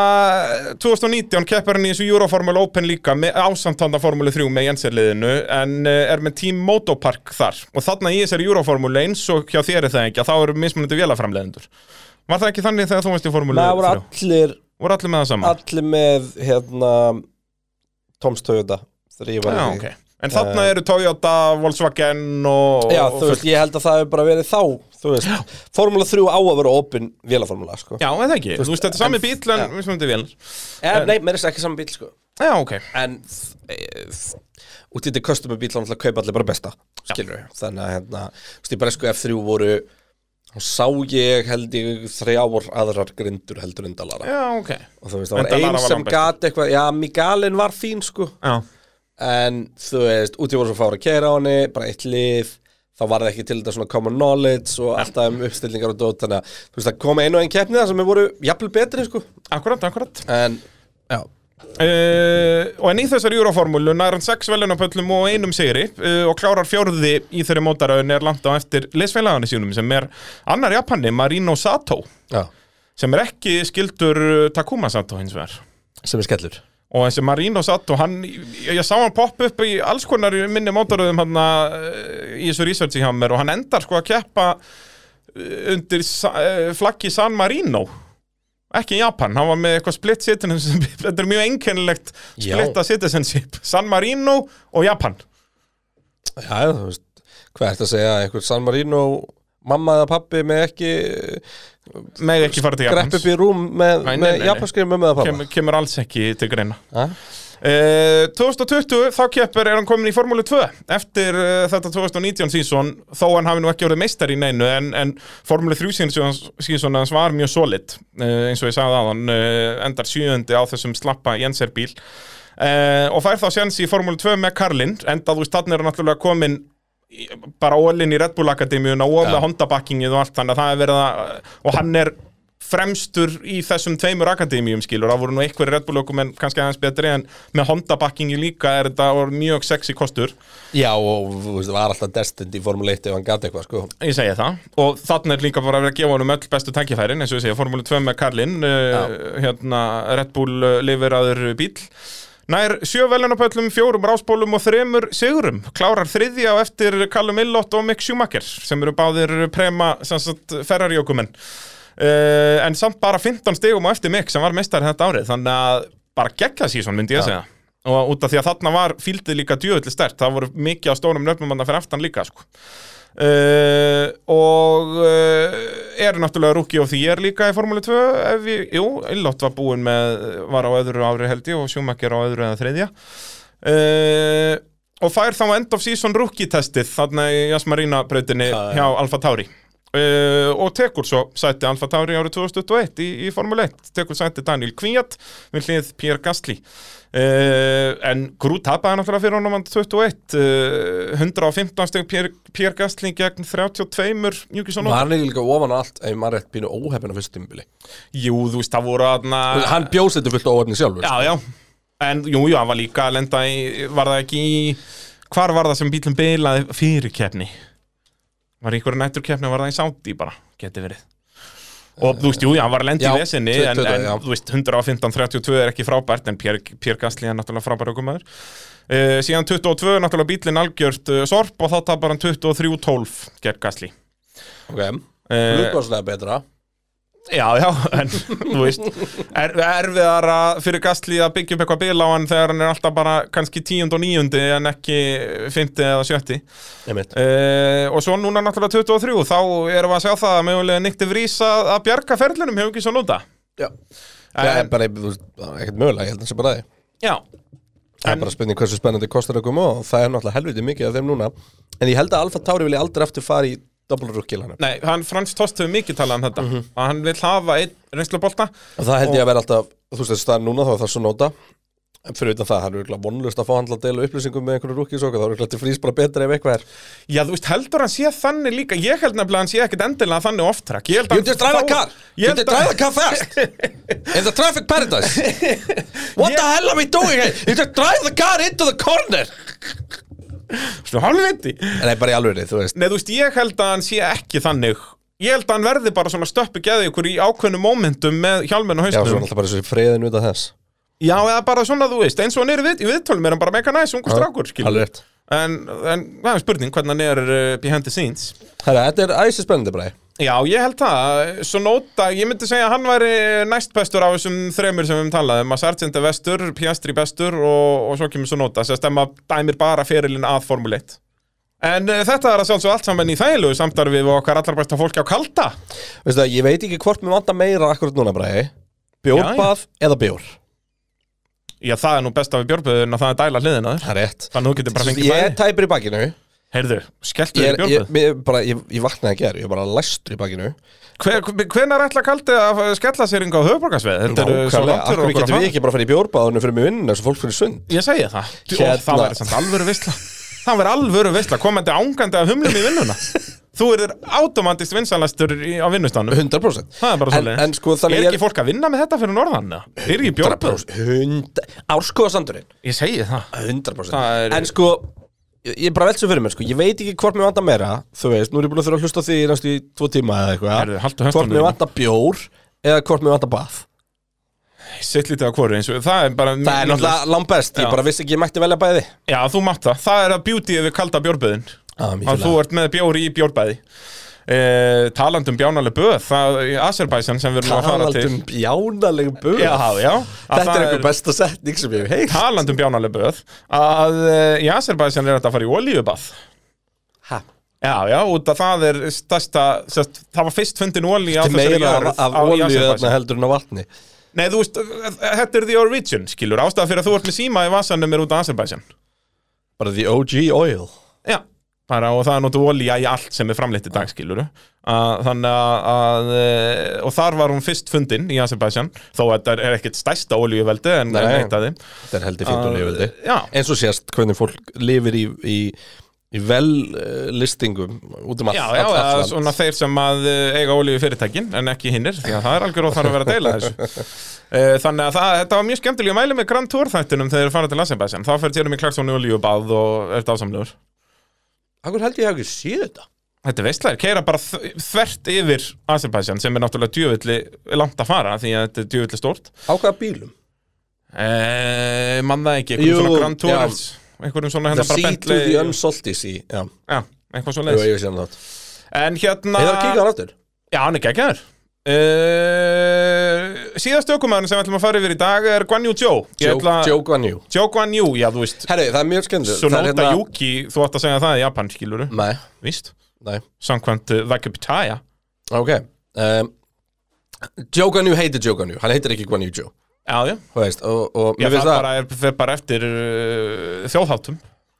2019 keppur hann í þessu Euroformula Open líka með ásamtanda Formule 3 með Jenserliðinu en uh, er með Team Motopark þar. Og þarna í þessari Euroformula eins og hjá þér er það ekki að þá eru mismunandi vélaframleðendur Var það ekki þannig þegar þú varst í Formule
Það voru
3?
allir,
Voru allir með það saman?
allir með hérna Toms Toyota ég
Já,
í því.
ok. En þarna eru Toyota, Volkswagen og
Já,
og
þú veist, ég held að það hefur bara verið þá Þú veist, Formula 3 á að vera opin vélaformula, sko.
Já, eða ekki, þú veist, þetta er sami
en-
bíl en
já.
mismunandi vél
en, Nei, mér er ekki saman bíl, sko.
Já, ok.
En e, út í þetta custom bíl þá náttúrulega kaupa allir bara besta Skilur Þannig að, hérna, þú veist, í bresku F3 voru Þá sá ég held ég þrjár aðrar grindur heldur en dalara
Já, ok.
Og þú veist, það var
Dallara
ein
var
sem
langbestur.
gat eitthvað Já, Migalin var fín, sko.
Já,
En þú veist, úti voru svo fára að keira á henni Bara eitt lið Þá var það ekki til þetta svona common knowledge Og alltaf um uppstillingar og dót Þannig að, þú veist, það kom einu og einn keppni Það sem voru jafnvel betri, sko.
Akkurat, akkurat.
En, já
Uh, og en í þessari Euroformúlu nær hann sex velunapöllum og einum sigri uh, og klárar fjórði í þeirri mótaröðin er langt á eftir lesfélaganu sínum sem er annar Japani, Marino Sato
Já,
sem er ekki skildur uh, Takuma Sato hins vegar.
Sem er skellur.
Og þessi Marino Sato, hann, ég, ég sá hann poppa upp í alls konar minni mótaröðum hann í þessu researchi hjá mér og hann endar sko að keppa undir sa- flaggi San Marino ekki Japan, hann var með eitthvað split citizenship, [LAUGHS] þetta er mjög einkennilegt splitta citizenship, San Marino og Japan.
Já, þú veist, hvað ert að segja einhver San Marino, mamma eða pappi með ekki
með ekki fara til
grepp
Japans
upp í rúm með,
Nei, nei,
með
nei, nei.
japanskri mömmu eða pappa
kemur, kemur alls ekki til greina.
Ha?
Uh, 2020 þá keppur er hann komin í Formúlu 2 eftir uh, þetta 2019 sísón þó hann hafi nú ekki orðið meistar í neinu en, en Formúlu 3 sísón hans var mjög solid uh, eins og ég sagði aðan uh, endar sjöundi á þessum slappa Jenser bíl uh, og fær þá sjans í Formúlu 2 með Karlin enda þú veist þannig er hann náttúrulega komin bara ólinn í Red Bull Akademíuna og
Já.
með Honda backingið og allt þannig að það er verið að og hann er fremstur í þessum tveimur akademíum skilur, það voru nú einhverju Red Bull okkur en kannski aðeins betri en með Honda backingi líka er þetta mjög sexy kostur.
Já, og þú veist, var alltaf destined í Formule 1 ef hann gæti eitthvað, sko.
Ég segi það, og þannig er líka bara að vera að gefa honum öll bestu tækifærin, eins og ég segja, Formule 2 með Karlin uh, hérna Red Bull uh, lifiraður bíl Nær sjö velunapöllum, fjórum ráspólum og þremur sigurum. Klárar þriðja á eftir Callum Illott og Mick Schumacher sem eru báðir prema Ferrari-jókumenn. Uh, en samt bara 15 stigum á eftir Mick sem var meistar þetta árið. Þannig að bara gegga sísón myndi ég segja. Og út af því að þarna var fíldið líka djöðli stert. Það voru mikið á stórum nöfnum að fyrir aftan líka sko. Uh, og uh, er náttúrulega rookie of the year líka í Formule 2 ef ég, jú, Illott var búinn með var á öðru ári held ég og Schumacher á öðru eða þriðja og fær þá end of season rookie testið þarna í
Já, já.
hjá Alfa Tauri uh, og tekur svo sæti Alfa Tauri árið 2021 í, í Formule 1 tekur sæti Daniel Kvíat við hlið Pierre Gasly. Uh, en Grú tapaði náttúrulega fyrir honum hann 21 uh, 115 steg Pierre, Pierre Gasly gegn 32 mjúkis og nóg
Var hann ekki líka ofan á allt ef maður rétt pínu óhefn á fyrst tímubili
Jú, þú veist, það voru aðna
Hann bjóst þetta fullt óhefni sjálfur.
Já, já, en jú, jú, hann var líka að lenda í, var það ekki í hvar var það sem bílum bilaði fyrir keppni var í einhverju nætturkeppni var það í Saudi bara, geti verið. Og þú veist, jú, hann var
Já,
í vesinni
tvö-
en, en þú veist, 115-32 er ekki frábært en Pierre Gasly er náttúrulega frábært okkur uh, síðan 22 náttúrulega bílinn algjört uh, sorp og þá tapar hann 23-12 gegn Gasly.
Ok,
uh,
hlutbáslega betra
Já, já, en þú veist er, erfiðara fyrir Gastli að byggja upp eitthvað bil á hann þegar hann er alltaf bara kannski tíund og níundi en ekki fymti eða sjötti. Uh, og svo núna náttúrulega 23 þá erum við að sjá það að mögulega Nikti Vrís að, að bjarga ferlunum hefur ekki svo núta
Já, það er bara, það er ekkert mögulega, ég held að það sé bara það
Já,
Það er bara spurning hversu spennandi kostar okkur og það er náttúrulega helviti mikið af þeim núna. En ég held að Alfa Tauri vilja aldrei aftur fara í double rookie hann
nei, hann Frans Tost hefur mikið talað um þetta. Að hann vil hafa einn reynslubolta
Og það held ég að vera alltaf, þú veist þessi staðar núna þá er það svo nota. En fyrir utan það, það er virkilega vonlust að fá hann til að deila upplýsingum með einhverju og það er virkilega til frís bara betra ef eitthvað er.
Já, þú veist, heldur hann sé þannig líka Ég held nefnilega hann sé ekkit endilega þannig off-track Ég held að þá- Ég [LAUGHS]
you just drive a car fast In the traffic paradise What the hell are we doing here? You just drive the car into the corner
Þú hálfviti
Nei, bara í alveg, þú veist.
Nei, þú veist, ég held að hann sé ekki þannig. Ég held að hann verði bara svona stöppu geði ykkur í ákveðnum momentum með hjálminn og
Já, svo er
haustum
alltaf bara svo friðin út af þess.
Já, eða bara svona, þú veist, eins og hann er við, í viðtölum er hann bara mega næs, ungur strákur, skilur
Alveg rétt.
En, en það er spurning hvernig hann er uh, behind the scenes?
Herra, þetta er æsi spennandi bara
Já, ég held það, svo nóta, ég myndi segja að hann væri næst bestur á þessum þremur sem við um. Að Sargent er vestur, Piastri bestur og, og svo kemur svo nóta, sem stemma dæmir bara ferilinn að Formule 1 En uh, þetta er að sjálfsög allt saman í þægilegu samstarfi við okkar allar besta fólki á Kalda.
Veistu það, ég veit ekki hvort mér vantar meira akkurat núna bara Bjórbað eða bjór?
Já, það er nú besta við björnböðun að það er dæla hliðina
Það er rétt.
Þannig að þú getur bara fengið
Ég
bæði.
tæpur í bakinu. Ég,
Heyrðu, skelltu
er,
þér björnböð
ég, ég, vaknaði að gera Ég er bara læstur í bakinu.
Hvenær ætla kaldi að skella sér yngi á höfuborgarsveið? Þetta eru svo
akkur
okkur að
getum við
fara.
ekki bara að fara í bjórbáðunum fyrir mig vinna og fólk fyrir sund?
Ég segi það.
Hérna.
Og það verður samt alvöru veistla Það verður alvöru veistla Komandi ángandi af humlum í vinnuna. Þú er automatist vinsalastur í, á vinnustanum
100%
Það er bara svolítið
en sko
Er
þannig
ekki fólk að vinna með þetta fyrir norðan? Er ekki björnböð?
100% Árskoðasandurinn.
Ég segi það.
100%
Það er-
En sko Ég er bara velst svo fyrir mér, sko, ég veit ekki hvort mér vantar meira Þú veist, nú er ég búin að þurfa að hlusta því í næstu í tvo tíma eða eitthvað. Hvort mér vantar bjór eða hvort mér vantar bað
Sitt lítið á hvoru eins og það er bara
Það er náttúrulega langt best, ég bara vissi ekki ég mætti velja bæði.
Já, þú mátt það, það er að beauty við kalda bjórböðin.
Ah,
að þú ert með bjóri í bjórbæði eh, Talandum bjánaleg böð það í Azerbaijan sem við erum að fara til.
Talandum bjánalegum böð?
Já, já.
Þetta er einhver besta setning sem ég hef heilt
Talandum bjánaleg böð að eh, í Azerbaijan er þetta að fara í olíubað.
Ha,
Já, já, út að það er stærsta sest, það var fyrst fundin olí á
er
þessari jörð
af, olíu þarna heldur en á vatni.
Nei, þú veist, þetta er the origin, skilur. Ástæða fyrir að þú ert með síma í vasanum er út af Azerbaijan.
Bara the OG oil.
Já, bara og það er notu olía í allt sem er framleitt í dag, skilur Þannig að, að eh, og þar var hún fyrst fundin í Azerbaijan þó að þetta er ekkert stærsta olíuveldi en
Nei.
en eitt af þeim.
Þetta er heldur vildi
Já,
Eins og sést hvernig fólk lifir í, í, í vel uh, listingum út um all,
já, já,
all, all land.
svona þeir sem að eh, eiga olíu fyrirtækin en ekki hinnir, því að það er algjör óþar að vera að deila þessu. [LAUGHS] Eh, Þannig að það, þetta var mjög skemmtilega, mæli með Grand Tour þættinum þegar þeir fara til Azerbaijan, þá fer
Akkur held ég hafi ekki séð þetta?
Þetta er veistlega, keira bara þvert yfir Azerbaijan sem er náttúrulega djöfulli langt að fara því að þetta er djöfulli stórt.
Á hvaða bílum?
Eh, mann það ekki, einhverjum
Jú,
svona Grand
já.
Tours Einhverjum svona
The
hérna bara
Sea to
Bentley
the Unsalty Já,
Já, eitthvað svo
jú,
leiðis
ég sé hann þátt.
En hérna
Ég þarf að kíka hann aftur?
Já, hann er geggjaður uh, Síðast ökumæðurinn sem við ætlum að fara yfir í dag er Guan Yu Zhou.
Joe Guan Yu.
Joe Guan Yu, já þú veist.
Herri, það er mjög er
Sonota
hérna-
Yuki, þú ætti að segja það í Japan, skiluru
Nei,
Víst,
nei,
samkvæmt uh, Vakipitaya
ok um, Joe Guan Yu heitir Joe Guan Yu Hann heitir ekki Guan Yu Joe
Já, já,
Þú veist, og, og
já það
það
bara er, fer bara eftir uh, þjóðháttum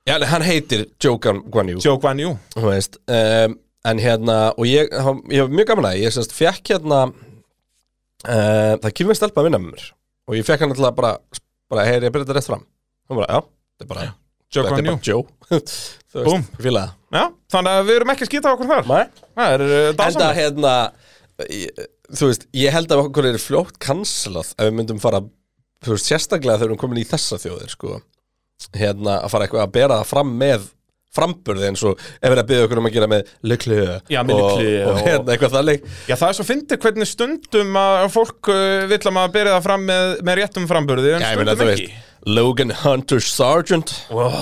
Já, hann heitir Joe Guan, Yu.
Joe Guan Yu.
Þú veist um, En hérna, og ég, ég hef mjög gaman að Ég semst fekk hérna uh, Það kemur stelpa að vinna með mér. Og ég fekk hann alltaf bara Bara, heyri, ég byrja þetta rétt fram. Hún bara, já, þetta er bara
Joe
Joe [LAUGHS] Þú
Búm. Já, þannig að við erum ekki að skýta okkur þar.
Nei.
Það er uh,
Enda
dásamlega
hérna ég, Þú veist, ég held að okkur er fljótt cancelað ef við myndum fara Þú veist, sérstaklega þegar við erum komin í þessa þjóðir sko. Hérna, að fara eitthvað að bera það fram með framburði eins og ef við erum að byggja okkur um að gera með lykli
Já, með
og, og,
og-
hérna eitthvað þannig.
Já, það er svo fyndið hvernig stundum að fólk uh, vill að maður byrja það fram með, með réttum framburði en
Já,
stundum ekki.
veist, Logan Hunter Sargent.
Wow.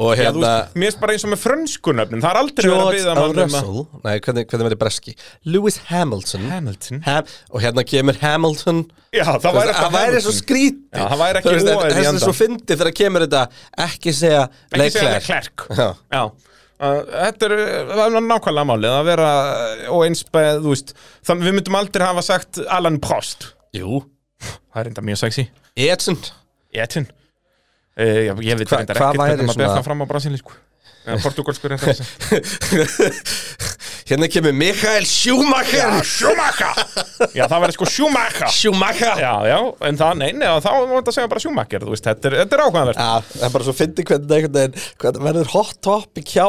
og hérna
veist, mér er bara eins og með frönskunöfnin Það er aldrei verið að byggja mann um að
Russell Nei, hvernig, hvernig verður breski? Lewis Hamilton.
Hamilton?
Ham, og hérna kemur Hamilton.
Já, það væri
það væri svo skrítið
Já, það væri ekki óeðli í
Þess að
endann.
svo fyndið þegar kemur þetta ekki segja Leclerc. Já.
Uh, þetta er, það er nákvæmlega málið að vera uh, og eins með, þú veist þannig við myndum aldrei hafa sagt Alan Prost.
Jú.
Það er enda mjög sexy.
Edson.
Uh, ég, ég veit reyndar
hvað
ekkert hvernig maður það fram á brasilísku eða portugalsku [LAUGHS] segja
Hérna kemur Mikael Schumacher.
Schumacher. Já það væri sko Schumacher.
Schumacher.
Já já en það neini þá var þetta að segja bara Schumacher þú veist þetta er, er ákvæðanvert
Já, það er bara svo fyndið hvernig veginn hvernig verður hot topic hjá.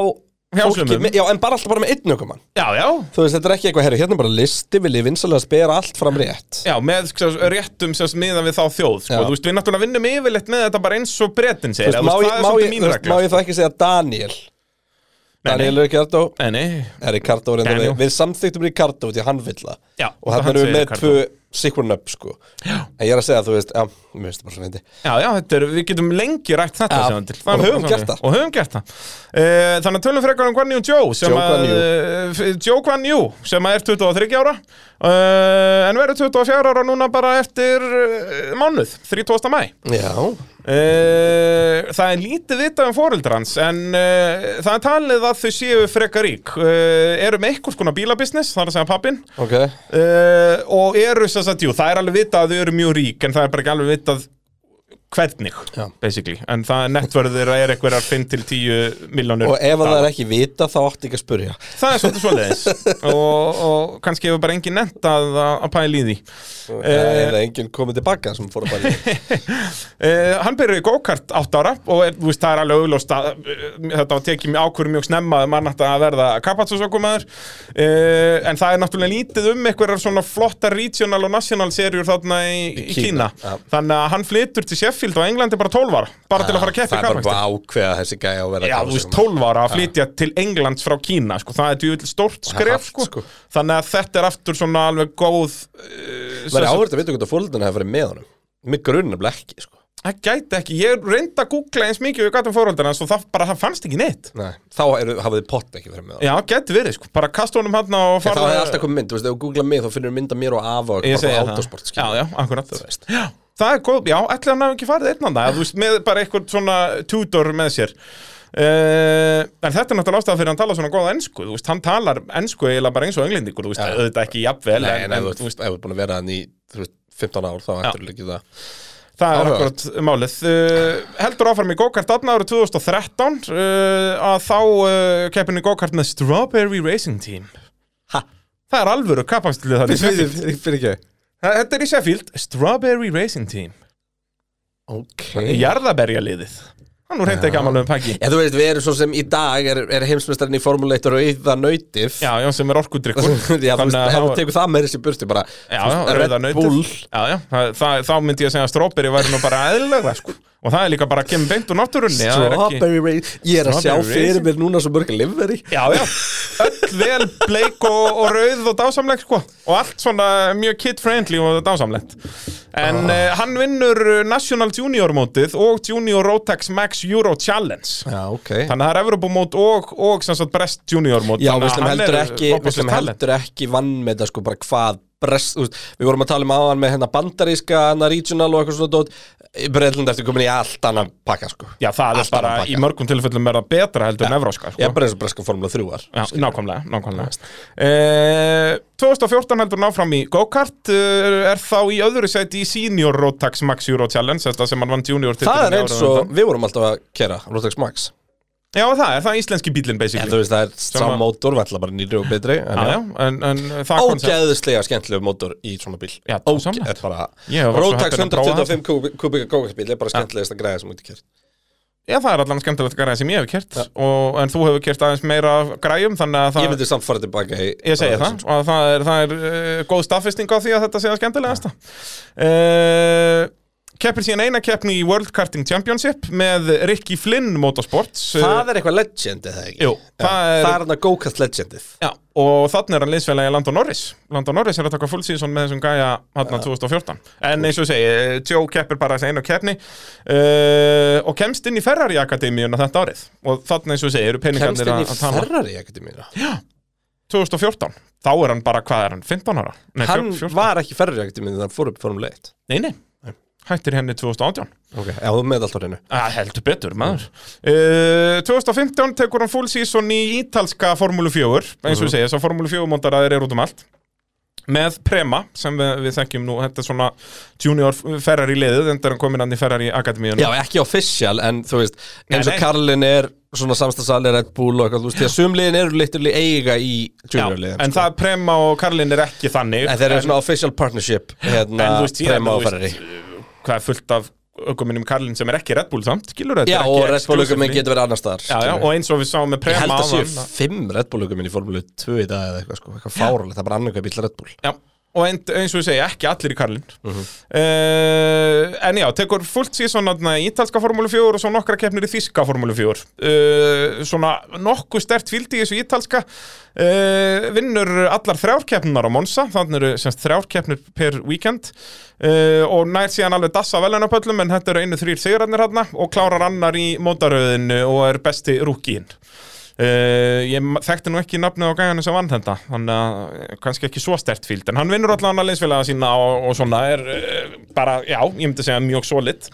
Með- Já, en bara alltaf bara með einn ökumann.
Já já.
Þú veist, þetta er ekki eitthvað, herru, hérna er bara listi Vil ég vinsalega spera allt fram rétt?
Já, með sko, réttum sem miða við þá þjóð sko. Þú veist, við náttúrulega vinnum yfirleitt með þetta bara eins og bretin
Þú
segir
veist, má,
þú
má, ég, þú ég þá ekki segja Daniel Daniel. Ricardo
Nei, nei,
Er Ricardo við, samþyktum Ricardo því að hann vill það.
Já,
Og
hann
erum við með tvö sikur nöpp sko já. En ég er að segja, þú veist, já, mér finnst það bara svo fyndi
já, já, þetta er, við getum lengi rætt þetta
Já,
sem til.
og
er
höfum gert það.
Og höfum gert það uh, Þannig að tölum frekar um Guan Yu Joe
Joe Guan
að, Yu sem að er 23 ára uh, En verður 24 ára núna bara eftir mánuð, 30. mæ
Já,
Uh, það er lítið vitað um fóreldra hans en uh, það er talið að þau séu frekar rík. Uh, eru með einhvers konar bílabusiness, það er að segja pappin
ok.
Uh, og eru þess að, jú, það er alveg vitað að þau eru mjög rík en það er bara ekki alveg vitað hvernig,
Já.
basically. En það er netverður að er einhverjar 5-10 miljónir
Og ef það er ekki vita, þá átti ekki að spurja
það er svolítið svoleiðis. [LAUGHS] Og, og kannski hefur bara engin nett að, að pæla í því.
Það er enginn komið tilbaka sem fór að bara
Uh, [LAUGHS] hann byrjuði í go-kart 8 ára og er, veist, það er alveg augljóst að uh, þetta var tekið mjög ákvörum mjög snemma að mann ætti að verða kapatsusökumæður uh, en það er náttúrulega lítið um einhverjar svona flotta regional og national serjur þarna í, í Kína,
Kína,
þannig að hann flyttur til Sheffield og Englandi bara 12 ára bara til að fara að keppa í
Það er bara ákveða þessi gæja að vera
Já, þú veist, 12 ára að flytja til Englands frá Kína, sko, það er djúvill stórt skref, sko.
sko.
Þannig að þetta er aftur svona alveg góð
maður er áhverð að vita hvort að fóröldina hefur farið með honum mig grunn nefnilega ekki sko.
Það gæti ekki, ég reyndi að googla eins mikið við gætum fóröldina svo það bara, það fannst ekki neitt
Nei. þá eru, hafa þið pott ekki farið með honum
Já, gæti verið, sko, bara kasta honum hann og
En þá
fara
hefði alltaf komið mynd, þú veist, ef þú googla mig þá finnur mynda mér og afa og
það
autosport
Já, já, akkurat
Þú veist.
Já, það er góð, já, ætli hann hafi ekki farið einnanda það, þú veist, með bara eitthvað svona tutor með sér. Uh, en þetta er náttúrulega ástæða fyrir að hann tala svona góða ennsku, þú veist, hann talar ennsku eiginlega bara eins og englendingur, þú veist,
Já.
auðvitað ekki jafnvel,
Nei,
en,
en
en,
þú veist, ef þú ert búin að vera hann í þú veist, 15 ár, þá ættir ekki það.
Það er akkurat málið. Uh, heldur áfram í go-kart aðna árið 2013 uh, að þá uh, keppinu go-kart með Strawberry Racing Team.
Ha?
það er alvöru í Sheffield
Fyrir ekki
þetta er í Sheffield, Strawberry Racing Team.
Ok.
Jarðaberjaliðið hann nú reynda ekki amalum pakki
Já, þú veist, við erum svo sem í dag er, er heimsmeistarinn í Formule 1 rauða nautið.
Já, já, sem er orkudrykkur. [LAUGHS]
Já, þú veist, ef þú tekur það með þessi burti bara
Já, já, nautið.
Bull.
Já, já, þá myndi ég að segja að strawberry væri nú bara eðlilega sko. Og það er líka bara að kemur beint úr náttúrunni það er
Strawberry Race Ég er að sjá fyrir mér núna svo mörg liveri
Já, já, öll vel bleik og, og rauð og dásamleg sko. Og allt svona mjög kid-friendly og dásamlegt. En
Ah.
uh, hann vinnur National Junior mótið og Junior Rotax Max Euro Challenge.
Já, ok.
Þannig að það er Evropamót og, og sagt Brest Junior mót.
Já, við
að
slum heldur heldur ekki vann með þetta sko bara hvað brest, veist, Við vorum að tala um áðan með hérna bandaríska, hérna regional og eitthvað svona dót. Breitland eftir komin í allt annan pakka sko.
Já, það er
Allt
bara
annan pakka.
í mörgum tilfellum er það betra heldur en evróska
Ég er bara eins og breska formula 3 var.
Já, nákvæmlega, nákvæmlega. Eh, 2014 heldur náfram í go-kart eh, er þá í öðru seti í Senior Rotax Max Euro Challenge þetta sem hann vann junior
Það er eins og við vorum alltaf að kera Rotax Max
Já, það er, það er íslenski bílinn basically.
Þú veist, það er
að-
mótor, valla bara nýri og betri en
Já, já, en, en það koncept
Ógeðslega skemmtilegu mótor í svona bíl. Er
prófa
125 kúbi- kubíka gókastbíl er bara skemmtilegast að græða sem út í kert
Já, það er allan skemmtilegt græði sem ég hef kert og, en þú hefur kert aðeins meira af græjum þannig að það
Ég myndi samt fara tilbaka í
Ég segi það, og það er, það er uh, góð staðfesting á því að þetta sé að skemmtilegasta. Uh, Keppir síðan eina keppni í World Karting Championship með Ricky Flynn Motorsports.
Það er eitthvað legend, eða ekki?
Jú,
Já,
það er-
hann að gókast legendið.
Já, og þannig er hann liðsfélagi Landon Norris. Landon Norris er að taka full season með þessum gæja hann 2014 En eins og ég segi, Joe keppir bara þessi einu keppni uh, og kemst inn í Ferrari Akademíuna þetta árið. Og þannig eins og ég segi, eru
Kemst
peningarnir
inn í
að að tala
Ferrari ekkert í mínu
2014, þá er hann bara, hvað er hann, 15 ára? Nei,
Hann
14.
var ekki Ferrari í mínu þannig að hann fór upp Formule 1
Nei, nei, hættir henni 2018
Ok, já, þú með allt á hreinu.
Að heldur betur, maður. Uh, 2015 tekur hann full season í ítalska Formúlu 4 eins og við segja, þess að Formúlu 4 mótaraðir er út um allt. Með Prema, sem við, við þekkjum nú þetta er svona junior Ferrari liðið, en það er hann komin hann í Ferrari Akademíun
Já, ekki official, en þú veist eins og. Karlin er svona samstagsali Red Bull og eitthvað, þú veist, því að sumliðin eru liturli eiga í juniorliðin
en það Prema og Karlin er ekki þannig
En þeir eru svona official partnership hérna,
en veist,
Prema og Ferrari
hvað er fullt af ökuminnum Karlin sem er ekki Red Bull samt, skilur þetta
Já, og Red Bull aukuminn getur verið annar staðar
Já, já, og eins og við sáum með
Ég
Prema
held að séu fimm Red Bull aukuminn í Formule 2 í dag eða eitthvað, sko, eitthvað fáralegt, það er bara annað bíl Red Bull.
Já, og ein, eins og ég segi, ekki allir í Karlin
Mhm.
uh, En já, tekur fullt síðan svona í ítalska formúlu 4 og svo nokkra keppnir í þíska formúlu 4 uh, Svona nokkuð stert fylgdi í þessu ítalska. Uh, Vinnur allar þrjár keppninar á Monza. Þannig eru semst þrjár keppnir per weekend. Uh, Og nær síðan alveg dassa velunapöllum En þetta eru einu þrýr sigurarnir hérna Og klárar annar í mótaröðinu og er besti rúkíinn Uh, ég þekkti nú ekki nafnið á gæjanum sem vann þetta þannig að eh, kannski ekki svo stert fíld en hann vinnur allan að liðsfélaga sína og, og svona er uh, bara, já, ég myndi segja mjög solid.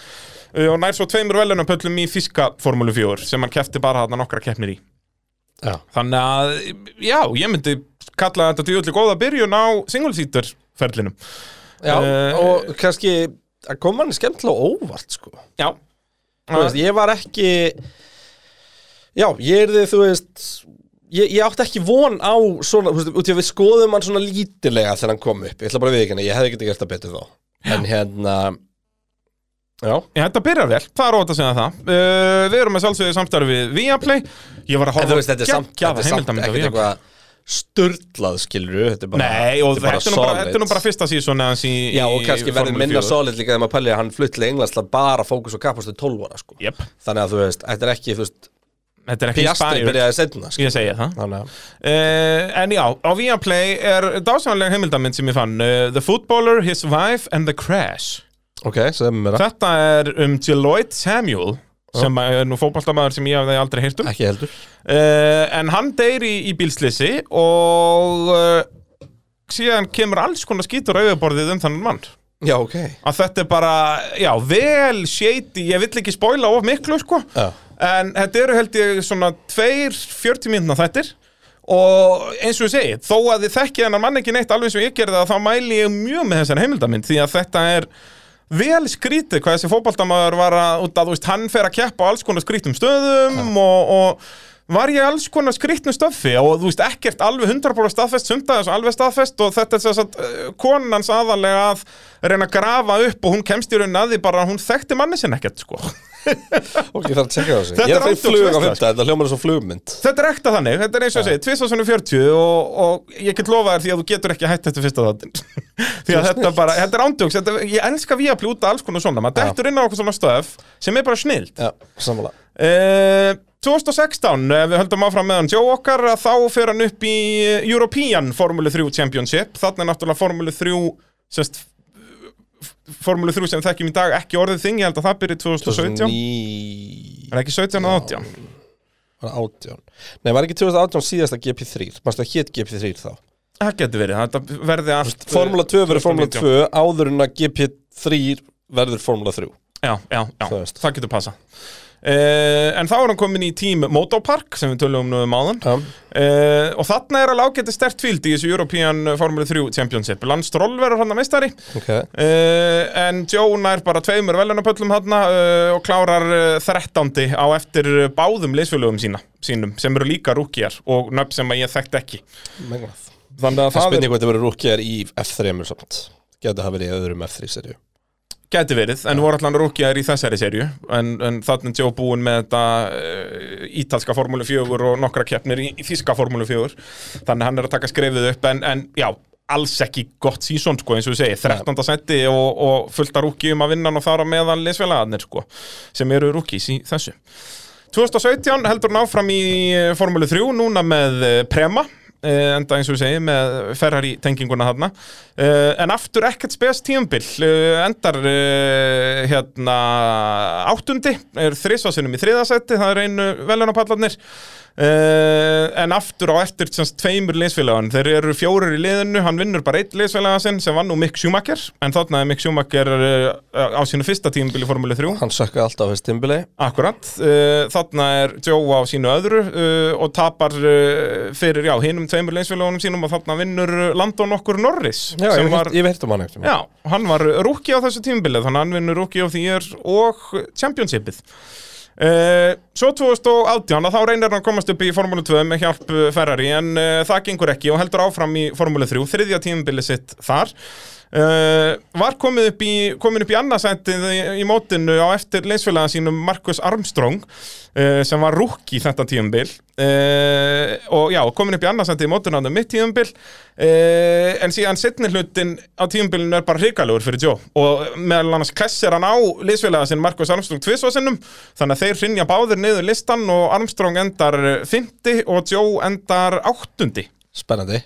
Uh, og nær svo tveimur velunapöllum í Fiska Formúlu 4 sem hann kefti bara þarna nokkra keppnir í.
Já,
þannig að, já, ég myndi kalla þetta djúðli góða byrjun á single seater ferlinum
já og kannski að koma hann skemmtilega óvart, sko.
Já,
veist, ég var ekki Já, ég er þið, þú veist Ég, ég átti ekki von á svona, þú veist, út í að við skoðum hann svona lítilega þegar hann kom upp, ég ætla bara að viðkynna, ég hefði getið gert það betur þá. En hérna Já,
Já, þetta byrjar vel, það er ótt að segja það? Uh, Við erum með sjálfsögði samstarfi við Viaplay. Ég var að horfa
þú veist, þetta er samt, þetta er sturlað, skilur þetta er bara
Nei,
þetta er
þetta er nú bara, þetta er nú bara fyrsta í
Já, og kannski verður minna
4.
solid líka þegar maður pælir að hann flutt til Englands til að bara fókus og kapastu 12 ára, sko.
Jep.
Þannig að þú veist, þetta er ekki, þú veist
þetta er ekki
Piastri
inspired.
byrjaði setna
Ég segi það. Uh, en já, á Viaplay er dásamlega heimildamind sem ég fann. Uh, The Footballer, His Wife and the Crash.
Ok, segðum mér það
Þetta er um Deloitte Samuel sem er nú fótballtamaður sem ég hafði aldrei heyrt um.
Ekki heldur.
Uh, en hann deyr í, í bílslisi og síðan kemur alls konar skítur auðborðið um þannig mann.
Já, ok.
Að þetta er bara, já, vel shady, ég vill ekki spoila of miklu sko,
Já.
En þetta eru held ég svona tveir 40 mínúna þættir og eins og ég segi, þó að þið þekkið hennar mann ekki neitt alveg og ég gerði þá mæli ég mjög með þessari heimildamind, því að þetta er vel skrítið hvað þessi fótboltamaður var að, að veist, hann fer að keppa á alls konar skrítum stöðum og, og var ég alls konar skrítnu stöfi og þú veist, ekkert alveg 100% staðfest, sumta þessu alveg staðfest og þetta er þess að uh, konans aðalega að reyna að grafa upp og hún kemst í raunin að því bara hún þekkti manni sinni ekkert, sko.
Ok, ég þarf að tjekka það
Þetta
Ég er
er
að fyrir flug á
ándjóksveisla,
fymta Þetta hljómar er svo flugmynd
Þetta er ekta þannig, þetta er eins og ég segi, tvisvarsunum 40 og, og ég get lofa þér því að þú getur ekki hætt þetta fyrsta þáttin [LAUGHS] því að þetta bara, þetta er ándjóks þetta, ég elska við að plúta alls konar svona. Maður dettur inn á okkur svona stöf sem er bara snild.
Já, sammála.
Uh, 2016, ef við höldum áfram með hann. Joe okkar, að þá fer hann upp í eh, European Formule 3 Championship. Þannig er náttúrulega Formule 3 sest, Formule 3 sem við þekkjum í dag ekki orðið þing, ég held að það byrja 2017
2009
er það ekki 17 og 18
Var það 18 Nei, var ekki 2018 síðasta GP3 Mástu að hétt GP3 þá?
Það getur verið, þetta verði allt
Formula 2 verður Formula
2019.
2 áður en að GP3 verður Formula 3
Já, já, já,
veist.
það getur passa uh, En þá er hann komin í tím Motopark sem við tölum nú um áðan.
Já,
uh, Og þarna er alveg ágæti stert fíld í þessu European Formule 3 Championship. Lance Stroll verður hann að meistari.
Ok.
Uh, En Joe nær bara tveimur velunapöllum hann uh, og klárar 13. á eftir báðum leysfélögum sína, sínum sem eru líka rúkjar og nöfn sem að ég þekkt ekki.
Megnað
Þannig að
Það
það er,
spurning hvað þetta verður rúkjar í F3 mjög samt. Gæti það verið í öðrum F3 serju
gæti verið en voru allan rúkjar í þessari serju en, en þannig Joe búinn með þetta uh, ítalska formúlu 4 og nokkra keppnir í, þíska formúlu 4 þannig hann er að taka skrefið upp en, en já, alls ekki gott sísón sko, eins og við segi, 13. seti og, og fullt af rúkjum að vinna og þar á meðal liðsfélagarnir sko, sem eru rúkjís í þessu. 2017 heldur hann áfram í eh, Formúlu 3 núna með eh, Prema. eh, enda eins og við segjum með Ferrari tenginguna þarna. Uh, en aftur ekkert spes tíumbil uh, endar hérna áttundi er þrisvarsinum í þriðasætti það er einu velunapallarnir Uh, en aftur á eftir sem sagt, tveimur liðsfélagan, þeir eru fjórir í liðinu hann vinnur bara eitt liðsfélaga sinn sem vann nú Mick Schumacher, en þarna er Mick Schumacher uh, á sínu fyrsta tímubili Formule 3
Hann sökkaði alltaf fyrst timbili
Akkurat, uh, þarna er Joe á sínu öðru uh, og tapar fyrir, já, hinum tveimur leinsfélagunum sínum. Og þarna vinnur Landon okkur Norris
Já, ég
var,
ég heyrt um hann ekkert
já, hann var rúki á þessu tímbilið þannig að hann vinnur rúki the year og championshipið Uh, svo 2018 að þá reynir hann að komast upp í Formúlu 2 með hjálp uh, Ferrari en uh, það gengur ekki og heldur áfram í Formúlu 3 þriðja tímabilið sitt þar uh, var komið upp í, komin í annarsættið í, í mótinu á eftir leysfélaga sínum Marcus Armstrong uh, sem var rúki þetta tímabil. Uh, og já, komin upp í annarsættið í mótinu á það mitt tímabil. Uh, en síðan setni hlutin á tímabilinu er bara hrikalegur fyrir Joe. Og meðal annars klessir hann á leysfélaga sinn Marcus Armstrong tvisvarsinnum þannig að þeir hrinja báðir niður listan og Armstrong endar 50 og Joe endar 8.
Spennandi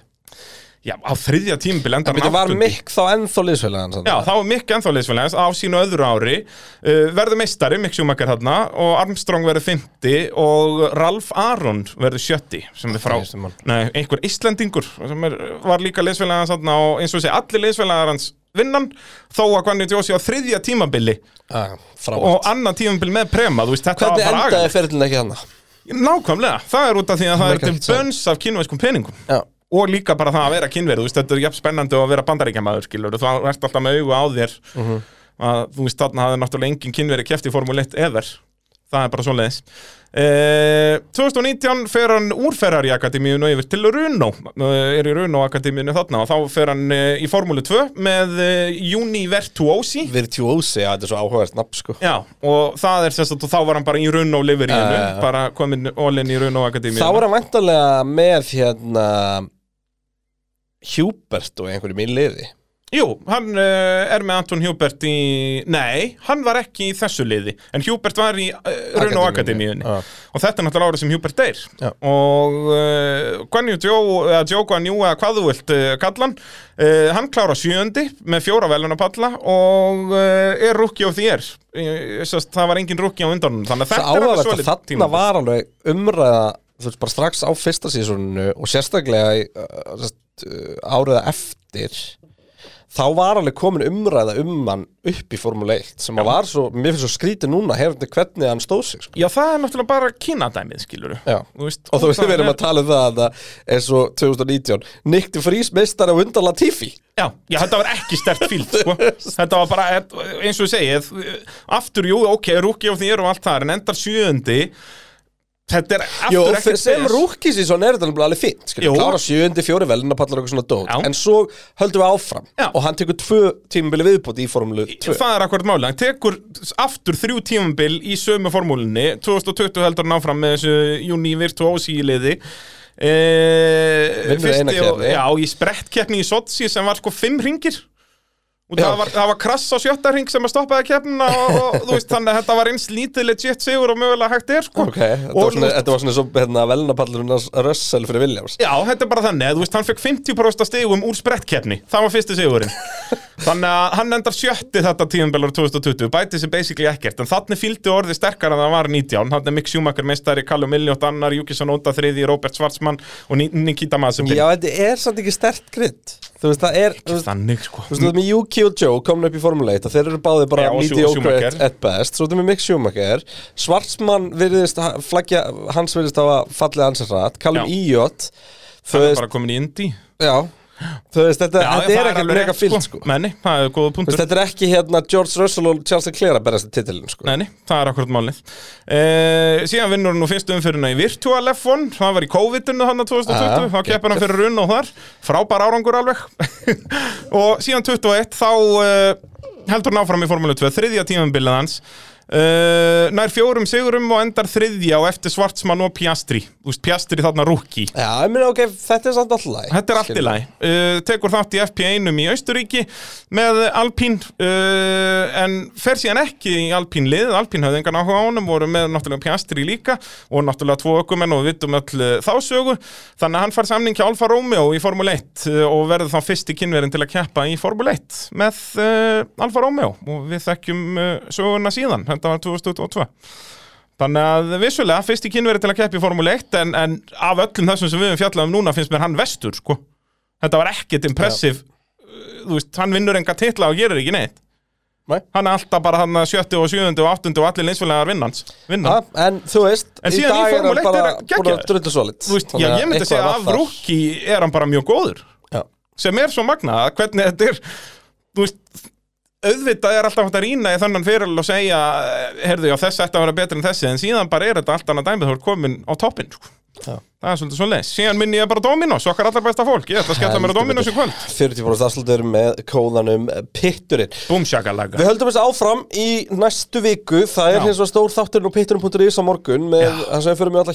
Já, á þriðja tímabil endar
Það
hann
var
8.
mikk þá ennþá liðsfélagan
Já, þá var Mick ennþá liðsfélags á sínu öðru ári. Uh, verður meistari, Mick Schumacher þarna og Armstrong verður 50 og Ralf Aron verður 70 sem er frá, nei, einhver Íslendingur sem er, var líka liðsfélagans þarna og eins og sé, allir liðsfélagar hans vinnan þó að Gvanni Jósi á þriðja tímabili.
Ah,
og annan tímabil með prema, þú veist, þetta
Hvernig
var bara
endaði
agalegt.
ferðin ekki hann?
Nákvæmlega, það er út af því að það
Það
er til bönns af kynverskum peningum.
Já
og líka bara það að vera kynverið, þú veist, þetta er jafn spennandi að vera bandaríkjamaður, skilur, þú ert alltaf með augu á þér
Mhm.
að þú veist, þarna hafði náttúrulega engin kynverið keft í Formule 1 ever, það er bara svoleiðis. Eh, 2019 fer hann úr Ferrari Akademíun og yfir til Runo, eh, er í Runo Akademíunu þarna og þá fer hann eh, í Formule 2 með eh, Juni Virtuosi.
Virtuosi, já, þetta er svo áhugavert nafn sko.
Já, og það er sérst að þá var hann bara í Runo
já, já.
bara komin all-in í Runo Akademíunu
Þá er hann vantarlega með hérna Hubert og einhverjum í liði?
Jú, hann uh, er með Anton Hubert í... Nei, hann var ekki í þessu liði En Hubert var í uh, Runo Akademíunni
Já.
Og þetta er náttúrulega árið sem Hubert deyr.
Já.
Og uh, Guan Yu Joe, eða Joe Guan Yu eða hvað þú vilt uh, kalla hann klára sjöundi með fjóra velunapalla Og uh, er rookie of the year. Uh, sest, Það var engin rookie á undan Þannig að þetta er
að
svolítið
þarna var alveg umræða veist bara strax á fyrsta sísoninu og sérstaklega í, sest, uh, áriða eftir þá var alveg komin umræða um hann upp í Formule 1 sem að var svo, mér finnst svo skrítið núna hefði hvernig hann stóð sig sko.
Já, það er náttúrulega bara kynadæmið, skilur veist,
og þú veist við erum
er-
að tala um það að það er svo 2019 Nick de Vries meistari á undan Latifi.
Já, já, þetta var ekki stert fíld sko. [LAUGHS] Þetta var bara, eins og ég segi Aftur, jú, ok, rúki á því og allt það En endar sjöundi Þetta er aftur ekki
sem rúkis í svona er þetta alveg fint klára sjöundi, fjóri velunapallar og eitthvað svona dót.
Já.
en svo höldum við áfram
Já.
og hann tekur tvö tímabili viðbúti í Formule 2
Það er akkurat máli, hann tekur aftur þrjú tímambil í sömu formúlinni 2020 heldur hann áfram með þessu Juni Virtuosi í liði. E,
eina keppni.
Já, í sprettkeppni í Sochi sem var sko fimm ringir og það var, það var krass á sjötta ring sem að stoppaði keppnina og, og þú veist þannig að þetta var eins lítið legit sigur og mögulega hægt er sko.
Ok, þetta
og
var svona, þetta var svona svo hérna, velunapallurinn hans Russell fyrir Williams.
Já, þetta er bara þannig, þú veist, hann fekk 50% af stigum úr sprettkeppni, það var fyrsti sigurinn. [LAUGHS] Þannig að hann endar sjötti þetta tíðanbelur 2020, bæti sig basically ekkert. En þannig fylgdi orðið sterkar en það var 19 Þannig Mick Schumacher meistari, Callum Milliot annar, Yuki Tsunoda þriði, Robert Schwarzman og Ni- Nikita Mazepin.
Já, þetta er samt ekki stert grind Þú veist, það er veist,
Þannig, sko.
þú veist, þú veist með Yuki og Joe komin upp í Formule 1 og þeir eru báðið bara
Já, og Schu-
mediocre
Schumacher.
at, at best. Svo þetta með Mick Schumacher. Svartsmann virðist flaggja Hans virðist hafa fallið hans rætt Callum
Já.
Iot Þú
Hann er
veist,
bara komin í Indy.
Já Þú veist, þetta,
Já,
þetta er
alveg
mega fyllt, sko.
Menni, það er góða
Þú
punktur
veist, Þetta er ekki hérna George Russell og Charles Leclerc að berast titilin, sko.
Nei, nei, það er akkurat málið. Uh, Síðan vinnur hann nú fyrstu umfyrirna í Virtual F1 Það var í COVID-inu hann 2020
Ah,
Þá keppur hann fyrir runn og þar. Frábær árangur alveg. [LAUGHS] Og síðan 21 þá uh, heldur hann áfram í Formule 2 Þriðja tímambilið hans. Uh, Nær fjórum sigurum og endar þriðja á eftir Svartsmann og Piastri Þú veist, Piastri þarna rúki
Já, ég meina, ok, þetta er samt alltaf læg
Þetta er allt í lagi. Uh, tekur þátt í FP1 í Austuríki með Alpín uh, en fer síðan ekki í Alpín lið. Alpín hafði engan áhuga á honum, voru með náttúrulega Piastri líka og náttúrulega tvo ökumenn og við vitum öll uh, þá sögu. Þannig að hann fær samning hjá Alfa Romeo í Formule 1 uh, og verður þá fyrst í kynverin til að keppa í Formule 1 með uh, Alfa Romeo og við þekkjum uh, söguna síðan. Þetta var 2022. Þannig að vissulega, fyrst í kynveri til að keppa í Formule 1 en, en af öllum þessum sem við höfum fjallað um núna finnst mér hann vestur, sko. Þetta var ekkert impressiv, uh, þú veist, hann vinnur enga titla og gerir ekki neitt.
Nei.
Hann er alltaf bara hann að sjötti og sjöundi og áttundi og allir linsfélagar vinnans. Vinna.
Ja, en þú veist,
En í
dag er hann
1
bara búin að drullu svolít
Þú veist, já, ég myndi segja að af rúki er hann bara mjög góður.
Já.
Sem er svo magnað, að hvernig þetta er, þú veist, auðvitað er alltaf hægt að rýna í þannan fyrir og segja, heyrðu, já, þessi ætti að vera betri en þessi, en síðan bara er þetta allt annað dæmið þú ert komin á toppinn, sko.
Já.
Það er svolítið svo leis. Síðan minni ég bara Dominos, okkar allar besta fólk. Ég ætla að skella mér
Heldur
Dominos í
betur.
kvöld.
40% afslutur með kóðanum Pitturinn
Búm shakalaga.
Við höldum þessu áfram í næstu viku Það er hins vegar stór þátturinn á pitturinn.is á morgun með það sem fyrir með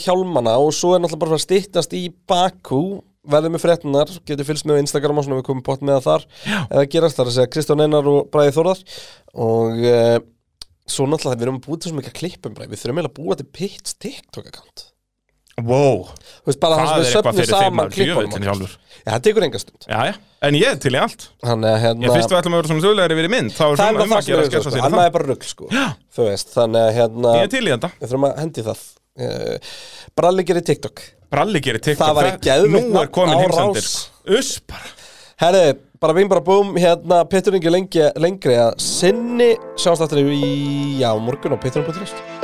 er verðum með fréttunar, getur fylgst með Instagram og svona við komum bótt með það þar eða gerast þar að segja Kristján Einar og Bræði Þórðar og uh, svo náttúrulega við erum búið til svo mikið klippum Bræði, við þurfum eiginlega að búa til Pits TikTok account
Wow.
Veist það
er eitthvað fyrir þeim að djöfullinn
klippunum
sjálfur.
Já, það tekur enga stund
Já, já. En ég til í allt. Ég
hérna
fyrst við ætlum að vera svona sögulegri verið mynd. Þá er
Það er
svona um að gera að
sko,
sér það.
er bara rugl sko veist, þannig hérna
Ég er til í þetta.
Við þurfum að hendi það uh, Bralli gerir TikTok
Bralli gerir TikTok.
Það væri geðveikt
Nú er komin heimsendir.
Rás.
Uss bara.
Herri, bara bing bara búm Hérna, Pettur Ingi lengi, lengri að sinni Sjáumst aftur í, já, morgun á Petturinn.is